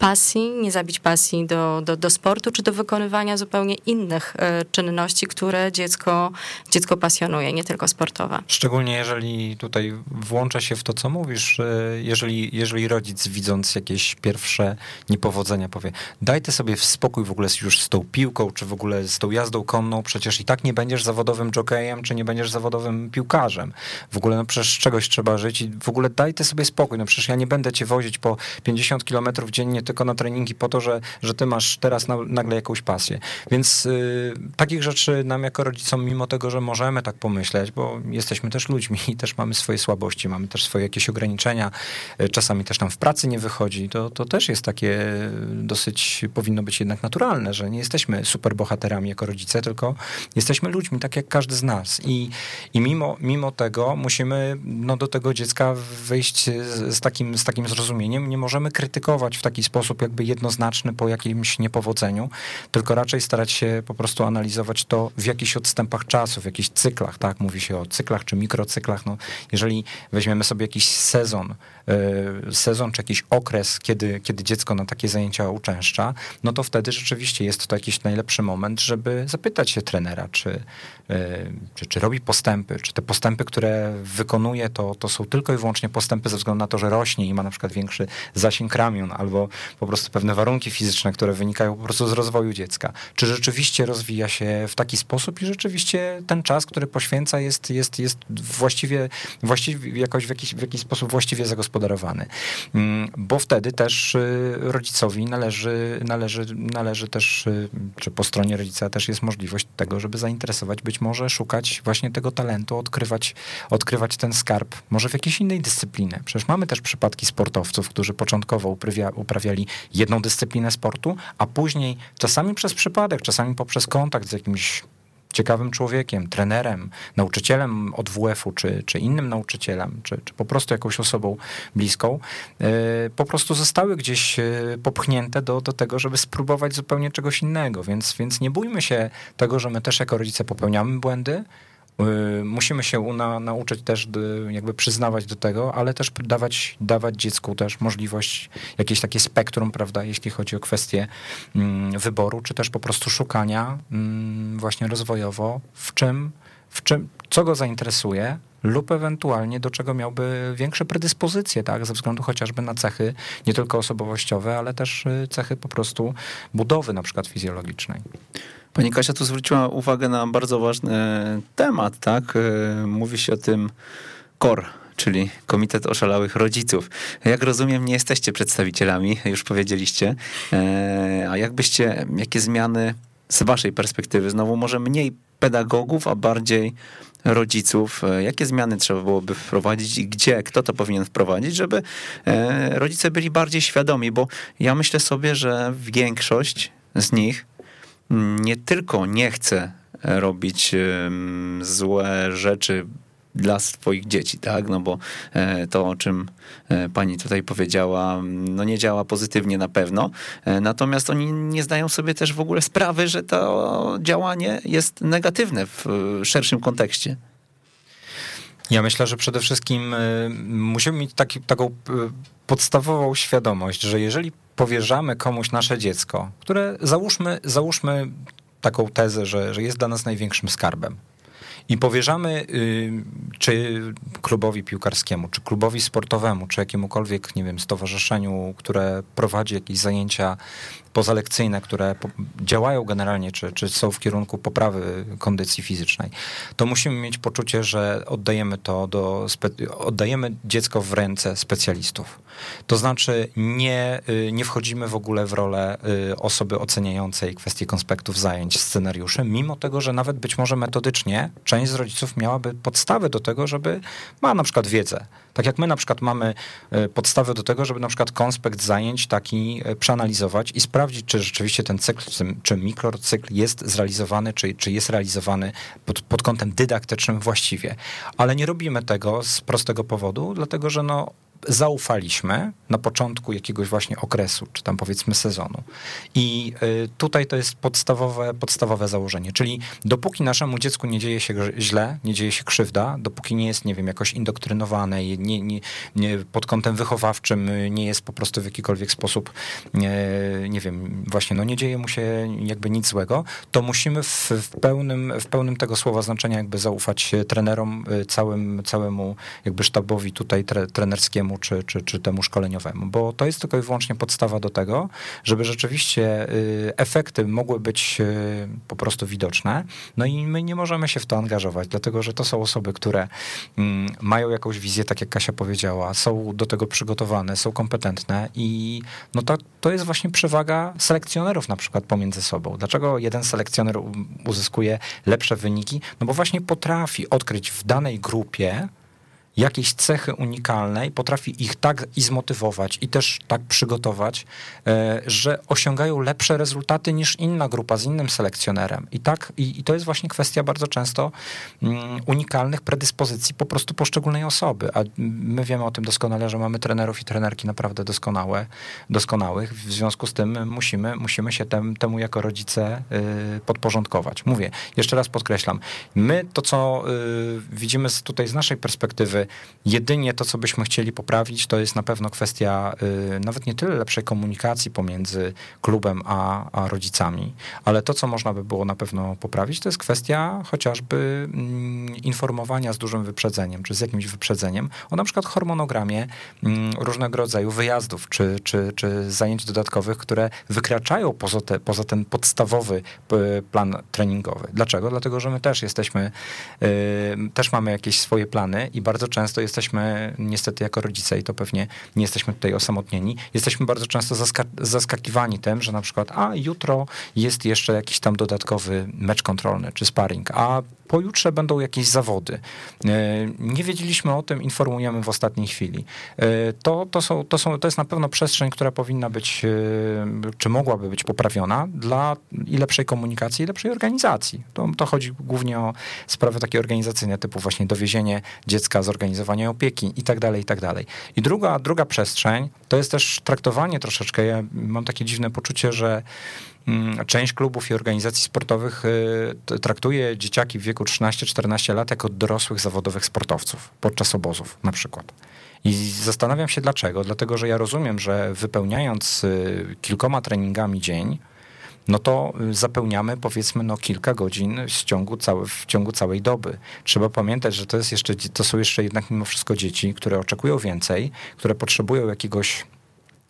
pasji, nie zabić pasji do, do, do sportu, czy do wykonywania zupełnie innych e, czynności, które dziecko, dziecko pasjonuje, nie tylko sportowe. Szczególnie jeżeli tutaj włącza się w to, co mówisz, e, jeżeli, jeżeli rodzic widząc jakieś pierwsze niepowodzenia powie, dajcie sobie w spokój w ogóle już z tą piłką, czy w ogóle z tą jazdą konną, przecież i tak nie będziesz zawodowym jockeyem, czy nie będziesz zawodowym piłkarzem. W ogóle no przecież czegoś trzeba żyć i w ogóle dajcie sobie spokój, no przecież ja nie będę cię wozić po 50 kilometrów dziennie tylko na treningi po to, że, że ty masz teraz na, nagle jakąś pasję. Więc y, takich rzeczy nam jako rodzicom, mimo tego, że możemy tak pomyśleć, bo jesteśmy też ludźmi i też mamy swoje słabości, mamy też swoje jakieś ograniczenia, y, czasami też nam w pracy nie wychodzi, to, to też jest takie dosyć, powinno być jednak naturalne, że nie jesteśmy superbohaterami jako rodzice, tylko jesteśmy ludźmi, tak jak każdy z nas. I, i mimo, mimo tego musimy no, do tego dziecka wejść z, z, takim, z takim zrozumieniem. Nie możemy krytykować w taki sposób jakby jednoznaczny po jakimś niepowodzeniu, tylko raczej starać się po prostu analizować to w jakichś odstępach czasu, w jakichś cyklach, tak? Mówi się o cyklach czy mikrocyklach. No, jeżeli weźmiemy sobie jakiś sezon, sezon czy jakiś okres, kiedy, kiedy dziecko na takie zajęcia uczęszcza, no to wtedy rzeczywiście jest to jakiś najlepszy moment, żeby zapytać się trenera, czy, y, czy, czy robi postępy, czy te postępy, które wykonuje, to, to są tylko i wyłącznie postępy ze względu na to, że rośnie i ma na przykład większy zasięg ramion, albo po prostu pewne warunki fizyczne, które wynikają po prostu z rozwoju dziecka. Czy rzeczywiście rozwija się w taki sposób i rzeczywiście ten czas, który poświęca jest, jest, jest właściwie, właściwie jakoś w jakiś, w jakiś sposób właściwie zagospodarowany. Mm, Bo wtedy też y, rodzicowi należy, należy, należy też, y, czy po stronie rodzica też jest możliwość tego, żeby zainteresować, być może szukać właśnie tego talentu, odkrywać, odkrywać ten skarb, może w jakiejś innej dyscyplinie. Przecież mamy też przypadki sportowców, którzy początkowo uprawia, uprawiali jedną dyscyplinę sportu, a później czasami przez przypadek, czasami poprzez kontakt z jakimś ciekawym człowiekiem, trenerem, nauczycielem od WF-u, czy, czy innym nauczycielem, czy, czy po prostu jakąś osobą bliską, yy, po prostu zostały gdzieś yy, popchnięte do, do tego, żeby spróbować zupełnie czegoś innego. Więc, więc nie bójmy się tego, że my też jako rodzice popełniamy błędy, Musimy się na, nauczyć też y, jakby przyznawać do tego, ale też dawać, dawać dziecku też możliwość, jakieś takie spektrum, prawda, jeśli chodzi o kwestie mm, wyboru, czy też po prostu szukania mm, właśnie rozwojowo, w czym, w czym, co go zainteresuje, lub ewentualnie do czego miałby większe predyspozycje, tak, ze względu chociażby na cechy nie tylko osobowościowe, ale też y, cechy po prostu budowy na przykład fizjologicznej. Pani Kasia tu zwróciła uwagę na bardzo ważny temat, tak? E, Mówi się o tym KOR, czyli Komitet Oszalałych Rodziców. Jak rozumiem, nie jesteście przedstawicielami, już powiedzieliście. E, A jakbyście, jakie zmiany z waszej perspektywy, znowu może mniej pedagogów, a bardziej rodziców, e, jakie zmiany trzeba byłoby wprowadzić i gdzie, kto to powinien wprowadzić, żeby rodzice byli bardziej świadomi, bo ja myślę sobie, że większość z nich nie tylko nie chce robić złe rzeczy dla swoich dzieci, tak? No bo e, to, o czym e, pani tutaj powiedziała, no nie działa pozytywnie na pewno. E, Natomiast oni nie zdają sobie też w ogóle sprawy, że to działanie jest negatywne w szerszym kontekście. Ja myślę, że przede wszystkim y, musimy mieć taki, taką y, podstawową świadomość, że jeżeli powierzamy komuś nasze dziecko, które załóżmy, załóżmy taką tezę, że, że jest dla nas największym skarbem. I powierzamy y, czy klubowi piłkarskiemu, czy klubowi sportowemu, czy jakiemukolwiek, nie wiem, stowarzyszeniu, które prowadzi jakieś zajęcia pozalekcyjne, które działają generalnie, czy, czy są w kierunku poprawy kondycji fizycznej, to musimy mieć poczucie, że oddajemy to do, oddajemy dziecko w ręce specjalistów. To znaczy nie, y, nie wchodzimy w ogóle w rolę y, osoby oceniającej kwestie konspektów zajęć, scenariuszy, mimo tego, że nawet być może metodycznie część z rodziców miałaby podstawy do tego, żeby ma na przykład wiedzę. Tak jak my na przykład mamy y, podstawy do tego, żeby na przykład konspekt zajęć taki przeanalizować i sprawdzić, czy rzeczywiście ten cykl, czy mikrocykl jest zrealizowany, czy, czy jest realizowany pod, pod kątem dydaktycznym właściwie. Ale nie robimy tego z prostego powodu, dlatego że no, zaufaliśmy na początku jakiegoś właśnie okresu, czy tam powiedzmy sezonu. I y, tutaj to jest podstawowe, podstawowe założenie, czyli dopóki naszemu dziecku nie dzieje się źle, nie dzieje się krzywda, dopóki nie jest, nie wiem, jakoś indoktrynowane, nie, nie, nie, pod kątem wychowawczym nie jest po prostu w jakikolwiek sposób, nie, nie wiem, właśnie, no nie dzieje mu się jakby nic złego, to musimy w, w, pełnym, w pełnym tego słowa znaczenia jakby zaufać trenerom, y, całym, całemu jakby sztabowi tutaj tre, trenerskiemu, czy, czy, czy temu szkoleniowemu, bo to jest tylko i wyłącznie podstawa do tego, żeby rzeczywiście y, efekty mogły być y, po prostu widoczne. No i my nie możemy się w to angażować, dlatego że to są osoby, które mm, mają jakąś wizję, tak jak Kasia powiedziała, są do tego przygotowane, są kompetentne i no to, to jest właśnie przewaga selekcjonerów na przykład pomiędzy sobą. Dlaczego jeden selekcjoner uzyskuje lepsze wyniki? No bo właśnie potrafi odkryć w danej grupie jakieś cechy unikalne i potrafi ich tak i zmotywować i też tak przygotować, e, że osiągają lepsze rezultaty niż inna grupa z innym selekcjonerem. I tak, i, i to jest właśnie kwestia bardzo często um, unikalnych predyspozycji po prostu poszczególnej osoby. A my wiemy o tym doskonale, że mamy trenerów i trenerki naprawdę doskonałe, doskonałych. W związku z tym musimy, musimy się tem, temu jako rodzice y, podporządkować. Mówię, jeszcze raz podkreślam, my to, co y, widzimy tutaj z naszej perspektywy, jedynie to, co byśmy chcieli poprawić, to jest na pewno kwestia y, nawet nie tyle lepszej komunikacji pomiędzy klubem a, a rodzicami, ale to, co można by było na pewno poprawić, to jest kwestia chociażby mm, informowania z dużym wyprzedzeniem, czy z jakimś wyprzedzeniem o na przykład hormonogramie mm, różnego rodzaju wyjazdów, czy, czy, czy zajęć dodatkowych, które wykraczają poza, te, poza ten podstawowy plan treningowy. Dlaczego? Dlatego, że my też jesteśmy, y, też mamy jakieś swoje plany i bardzo często jesteśmy, niestety jako rodzice, i to pewnie nie jesteśmy tutaj osamotnieni, jesteśmy bardzo często zaska zaskakiwani tym, że na przykład, a jutro jest jeszcze jakiś tam dodatkowy mecz kontrolny czy sparring, a pojutrze będą jakieś zawody. E, nie wiedzieliśmy o tym, informujemy w ostatniej chwili. E, to, to, są, to, są, to jest na pewno przestrzeń, która powinna być, e, czy mogłaby być poprawiona dla i lepszej komunikacji, i lepszej organizacji. To, to chodzi głównie o sprawy takie organizacyjne, typu właśnie dowiezienie dziecka, zorganizowanie opieki i tak dalej, i tak dalej. I druga, druga przestrzeń to jest też traktowanie troszeczkę. Ja mam takie dziwne poczucie, że część klubów i organizacji sportowych y, traktuje dzieciaki w wieku 13-14 lat jako dorosłych zawodowych sportowców podczas obozów na przykład. I zastanawiam się dlaczego. Dlatego, że ja rozumiem, że wypełniając y, kilkoma treningami dzień, no to y, zapełniamy powiedzmy no kilka godzin w ciągu, całe, w ciągu całej doby. Trzeba pamiętać, że to, jest jeszcze, to są jeszcze jednak mimo wszystko dzieci, które oczekują więcej, które potrzebują jakiegoś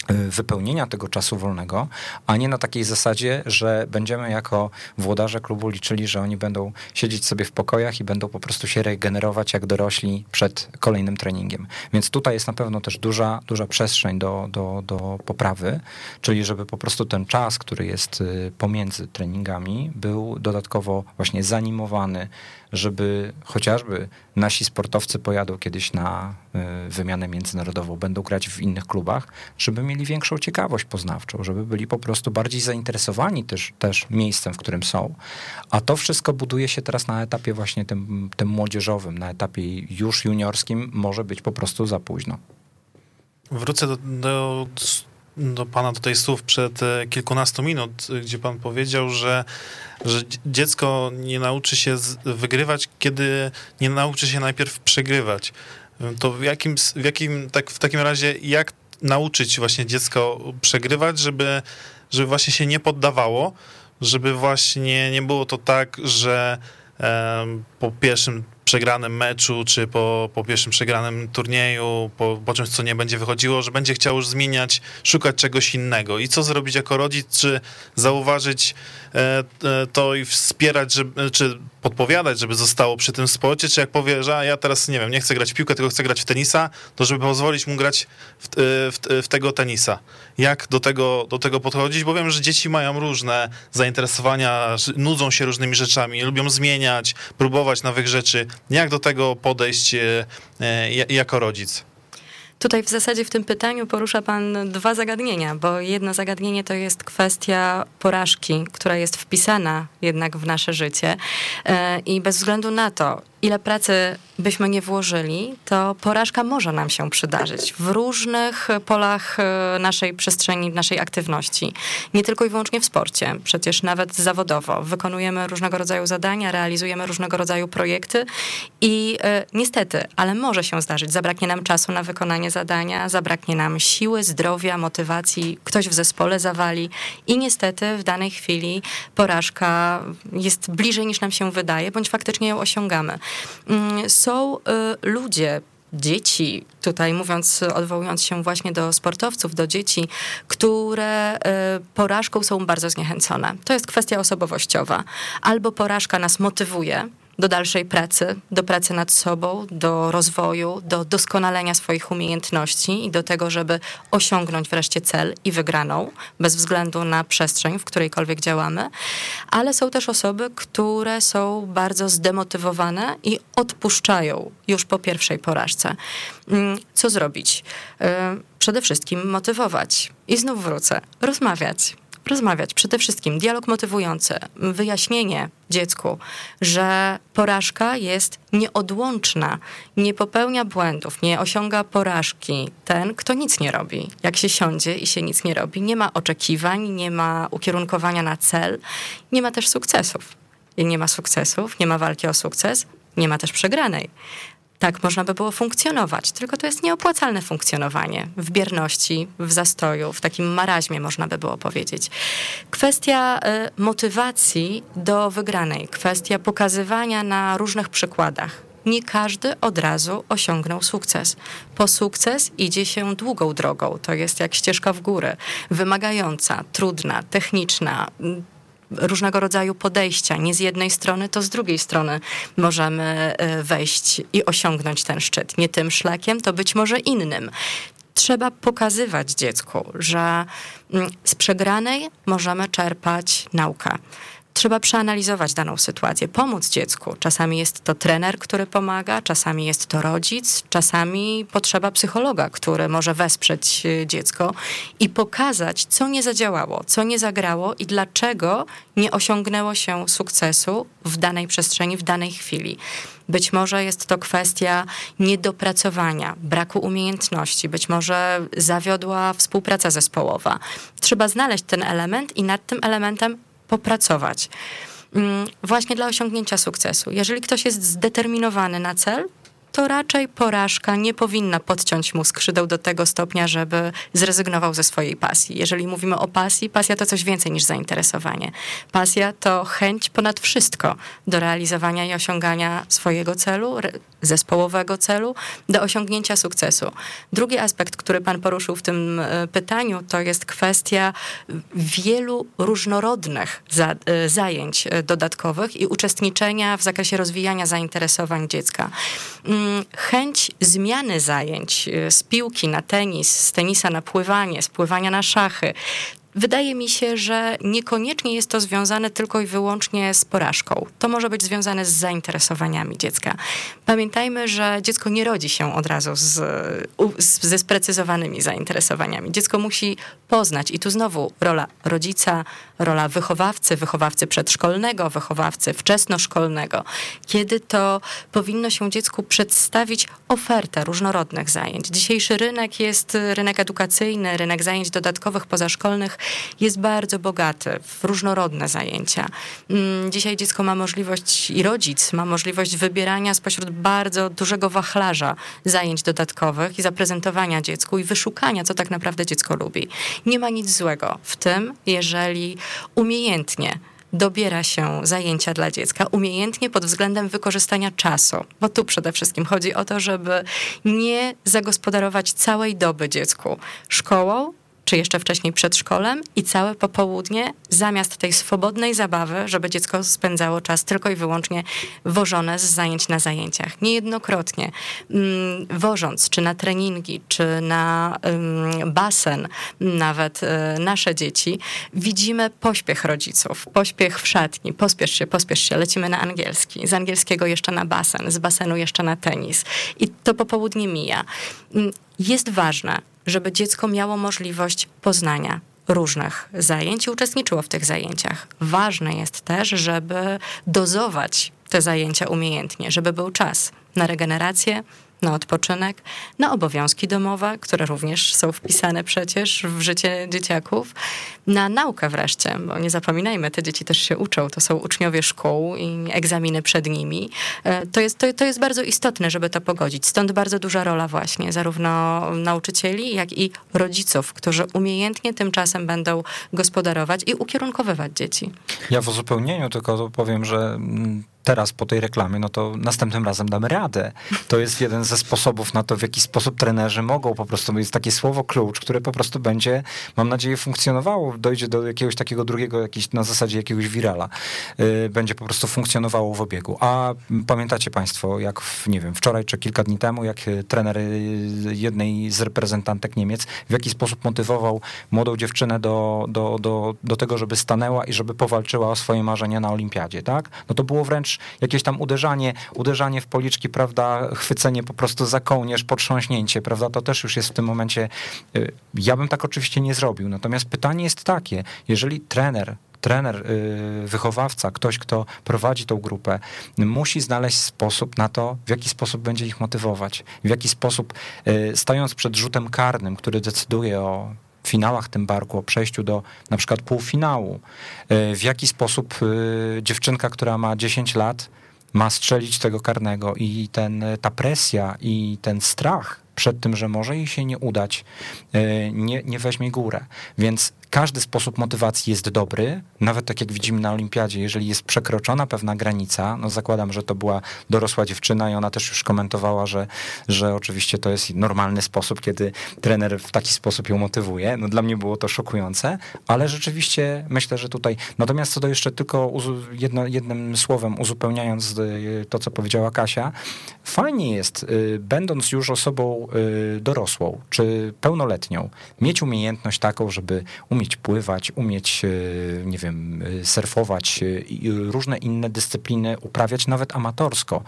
wypełnienia tego czasu wolnego, a nie na takiej zasadzie, że będziemy jako włodarze klubu liczyli, że oni będą siedzieć sobie w pokojach i będą po prostu się regenerować jak dorośli przed kolejnym treningiem. Więc tutaj jest na pewno też duża, duża przestrzeń do, do, do poprawy, czyli żeby po prostu ten czas, który jest y, pomiędzy treningami, był dodatkowo właśnie zanimowany, żeby chociażby nasi sportowcy pojadą kiedyś na y, wymianę międzynarodową, będą grać w innych klubach, żeby mieli większą ciekawość poznawczą, żeby byli po prostu bardziej zainteresowani też, też miejscem, w którym są. A to wszystko buduje się teraz na etapie właśnie tym, tym młodzieżowym, na etapie już juniorskim może być po prostu za późno. Wrócę do, do do pana tutaj słów przed e, kilkunastu minut, gdzie pan powiedział, że, że dziecko nie nauczy się wygrywać, kiedy nie nauczy się najpierw przegrywać. To w jakim, w jakim tak w takim razie, jak nauczyć właśnie dziecko przegrywać, żeby, żeby właśnie się nie poddawało, żeby właśnie nie było to tak, że po pierwszym przegranym meczu, czy po, po pierwszym przegranym turnieju, po, po czymś, co nie będzie wychodziło, że będzie chciał już zmieniać, szukać czegoś innego. I co zrobić jako rodzic, czy zauważyć e, e, to i wspierać, żeby, czy podpowiadać, żeby zostało przy tym sporcie, czy jak powie, że ja teraz, nie wiem, nie chcę grać w piłkę, tylko chcę grać w tenisa, to żeby pozwolić mu grać w, e, w, w tego tenisa. Jak do tego, do tego podchodzić? Bo wiem, że dzieci mają różne zainteresowania, nudzą się różnymi rzeczami, lubią zmieniać, próbować nowych rzeczy. Jak do tego podejść e, e, ja- jako rodzic? Tutaj w zasadzie w tym pytaniu porusza Pan dwa zagadnienia, bo jedno zagadnienie to jest kwestia porażki, która jest wpisana jednak w nasze życie E, i bez względu na to, ile pracy byśmy nie włożyli, to porażka może nam się przydarzyć w różnych polach e, naszej przestrzeni, naszej aktywności. Nie tylko i wyłącznie w sporcie, przecież nawet zawodowo. Wykonujemy różnego rodzaju zadania, realizujemy różnego rodzaju projekty i e, niestety, ale może się zdarzyć, zabraknie nam czasu na wykonanie zadania, zabraknie nam siły, zdrowia, motywacji, ktoś w zespole zawali i niestety w danej chwili porażka jest bliżej niż nam się wydaje, bądź faktycznie ją osiągamy. Mm, Są y, ludzie, dzieci, tutaj mówiąc, odwołując się właśnie do sportowców, do dzieci, które y, porażką są bardzo zniechęcone. To jest kwestia osobowościowa. Albo porażka nas motywuje, do dalszej pracy, do pracy nad sobą, do rozwoju, do doskonalenia swoich umiejętności i do tego, żeby osiągnąć wreszcie cel i wygraną, bez względu na przestrzeń, w którejkolwiek działamy. Ale są też osoby, które są bardzo zdemotywowane i odpuszczają już po pierwszej porażce. Mm, Co zrobić? Y, Przede wszystkim motywować. I znów wrócę. Rozmawiać rozmawiać. Przede wszystkim dialog motywujący, wyjaśnienie dziecku, że porażka jest nieodłączna, nie popełnia błędów, nie osiąga porażki ten, kto nic nie robi. Jak się siądzie i się nic nie robi, nie ma oczekiwań, nie ma ukierunkowania na cel, nie ma też sukcesów. I nie ma sukcesów, nie ma walki o sukces, nie ma też przegranej. Tak można by było funkcjonować, tylko to jest nieopłacalne funkcjonowanie w bierności, w zastoju, w takim maraźmie, można by było powiedzieć. Kwestia y, motywacji do wygranej, kwestia pokazywania na różnych przykładach. Nie każdy od razu osiągnął sukces. Po sukces idzie się długą drogą. To jest jak ścieżka w górę, wymagająca, trudna, techniczna, różnego rodzaju podejścia. Nie z jednej strony, to z drugiej strony możemy e, wejść i osiągnąć ten szczyt. Nie tym szlakiem, to być może innym. Trzeba pokazywać dziecku, że mm, z przegranej możemy czerpać naukę. Trzeba przeanalizować daną sytuację, pomóc dziecku. Czasami jest to trener, który pomaga, czasami jest to rodzic, czasami potrzeba psychologa, który może wesprzeć y, dziecko i pokazać, co nie zadziałało, co nie zagrało i dlaczego nie osiągnęło się sukcesu w danej przestrzeni, w danej chwili. Być może jest to kwestia niedopracowania, braku umiejętności, być może zawiodła współpraca zespołowa. Trzeba znaleźć ten element i nad tym elementem popracować. Mm, Właśnie dla osiągnięcia sukcesu. Jeżeli ktoś jest zdeterminowany na cel, to raczej porażka nie powinna podciąć mu skrzydeł do tego stopnia, żeby zrezygnował ze swojej pasji. Jeżeli mówimy o pasji, pasja to coś więcej niż zainteresowanie. Pasja to chęć ponad wszystko do realizowania i osiągania swojego celu, zespołowego celu, do osiągnięcia sukcesu. Drugi aspekt, który pan poruszył w tym e, pytaniu, to jest kwestia wielu różnorodnych e, zajęć e, dodatkowych i uczestniczenia w zakresie rozwijania zainteresowań dziecka. Mm, Chęć zmiany zajęć z piłki na tenis, z tenisa na pływanie, z pływania na szachy. Wydaje mi się, że niekoniecznie jest to związane tylko i wyłącznie z porażką. To może być związane z zainteresowaniami dziecka. Pamiętajmy, że dziecko nie rodzi się od razu z, z, ze sprecyzowanymi zainteresowaniami. Dziecko musi poznać, i tu znowu rola rodzica, rola wychowawcy, wychowawcy przedszkolnego, wychowawcy wczesnoszkolnego, kiedy to powinno się dziecku przedstawić ofertę różnorodnych zajęć. Dzisiejszy rynek jest y, rynek edukacyjny, rynek zajęć dodatkowych, pozaszkolnych jest bardzo bogaty w różnorodne zajęcia. Mm, Dzisiaj dziecko ma możliwość i rodzic ma możliwość wybierania spośród bardzo dużego wachlarza zajęć dodatkowych i zaprezentowania dziecku i wyszukania, co tak naprawdę dziecko lubi. Nie ma nic złego w tym, jeżeli umiejętnie dobiera się zajęcia dla dziecka umiejętnie pod względem wykorzystania czasu, bo tu przede wszystkim chodzi o to, żeby nie zagospodarować całej doby dziecku szkołą, czy jeszcze wcześniej przedszkolem i całe popołudnie zamiast tej swobodnej zabawy, żeby dziecko spędzało czas tylko i wyłącznie wożone z zajęć na zajęciach. Niejednokrotnie mm, wożąc czy na treningi, czy na um, basen nawet y, nasze dzieci, widzimy pośpiech rodziców, pośpiech w szatni, pospiesz się, pospiesz się, lecimy na angielski, z angielskiego jeszcze na basen, z basenu jeszcze na tenis i to popołudnie mija. Mm, jest ważne, żeby dziecko miało możliwość poznania różnych zajęć i uczestniczyło w tych zajęciach. Ważne jest też, żeby dozować te zajęcia umiejętnie, żeby był czas na regenerację, na odpoczynek, na obowiązki domowe, które również są wpisane przecież w życie dzieciaków, na naukę wreszcie, bo nie zapominajmy, te dzieci też się uczą, to są uczniowie szkół i egzaminy przed nimi. E, to jest, to, to jest bardzo istotne, żeby to pogodzić. Stąd bardzo duża rola właśnie zarówno nauczycieli, jak i rodziców, którzy umiejętnie tymczasem będą gospodarować i ukierunkowywać dzieci. Ja w uzupełnieniu tylko powiem, że mm, teraz po tej reklamie, no to następnym razem damy radę. To jest jeden ze sposobów na to, w jaki sposób trenerzy mogą po prostu, jest takie słowo klucz, które po prostu będzie, mam nadzieję, funkcjonowało, dojdzie do jakiegoś takiego drugiego, jakiś, na zasadzie jakiegoś wirala, yy, będzie po prostu funkcjonowało w obiegu. A pamiętacie państwo, jak, w, nie wiem, wczoraj czy kilka dni temu, jak y, trener y, jednej z reprezentantek Niemiec w jaki sposób motywował młodą dziewczynę do, do, do, do tego, żeby stanęła i żeby powalczyła o swoje marzenia na olimpiadzie, tak? No to było wręcz jakieś tam uderzanie, uderzanie w policzki, prawda, chwycenie po prostu za kołnierz, potrząśnięcie, prawda, to też już jest w tym momencie, y, ja bym tak oczywiście nie zrobił. Natomiast pytanie jest takie, jeżeli trener trener, y, wychowawca, ktoś, kto prowadzi tą grupę, musi znaleźć sposób na to, w jaki sposób będzie ich motywować, w jaki sposób, y, stając przed rzutem karnym, który decyduje o finałach tym barku, o przejściu do na przykład półfinału, e, w jaki sposób e, dziewczynka, która ma 10 lat, ma strzelić tego karnego i ten, ta presja i ten strach przed tym, że może jej się nie udać, e, nie, nie weźmie górę. Więc każdy sposób motywacji jest dobry, nawet tak jak widzimy na olimpiadzie, jeżeli jest przekroczona pewna granica, no zakładam, że to była dorosła dziewczyna i ona też już komentowała, że, że oczywiście to jest normalny sposób, kiedy trener w taki sposób ją motywuje. No dla mnie było to szokujące, ale rzeczywiście myślę, że tutaj, natomiast co do jeszcze tylko jedno, jednym słowem uzupełniając y, to, co powiedziała Kasia, fajnie jest, y, będąc już osobą y, dorosłą, czy pełnoletnią, mieć umiejętność taką, żeby umieć pływać, umieć, e, nie wiem, e, surfować różne inne dyscypliny uprawiać nawet amatorsko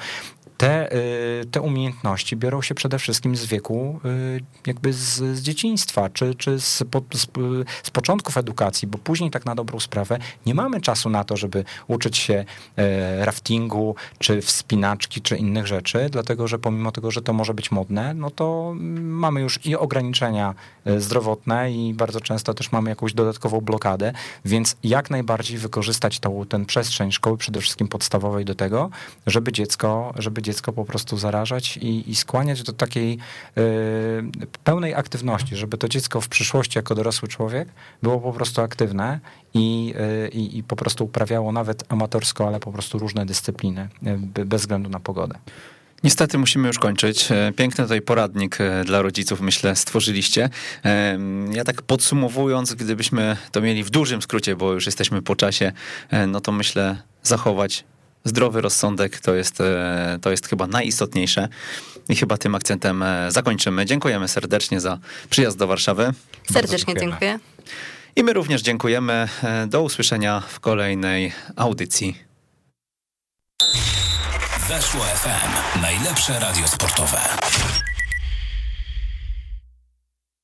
te, y, te umiejętności biorą się przede wszystkim z wieku, y, jakby z, z dzieciństwa, czy, czy z, z, z, początków edukacji, bo później tak na dobrą sprawę nie mamy czasu na to, żeby uczyć się raftingu, czy wspinaczki, czy innych rzeczy, dlatego że pomimo tego, że to może być modne, no to mamy już i ograniczenia zdrowotne i bardzo często też mamy jakąś dodatkową blokadę, więc jak najbardziej wykorzystać tą, ten przestrzeń szkoły, przede wszystkim podstawowej do tego, żeby dziecko, żeby dziecko po prostu zarażać i, i skłaniać do takiej y, pełnej aktywności, żeby to dziecko w przyszłości jako dorosły człowiek było po prostu aktywne i, y, i po prostu uprawiało nawet amatorsko, ale po prostu różne dyscypliny, y, bez względu na pogodę. Niestety musimy już kończyć. Piękny tutaj poradnik dla rodziców, myślę, stworzyliście. Ja tak podsumowując, gdybyśmy to mieli w dużym skrócie, bo już jesteśmy po czasie, no to myślę zachować zdrowy rozsądek to jest, e, to jest chyba najistotniejsze. I chyba tym akcentem e, zakończymy. Dziękujemy serdecznie za przyjazd do Warszawy. Serdecznie dziękuję. I my również dziękujemy. E, do usłyszenia w kolejnej audycji. Weszło FM. Najlepsze radio sportowe.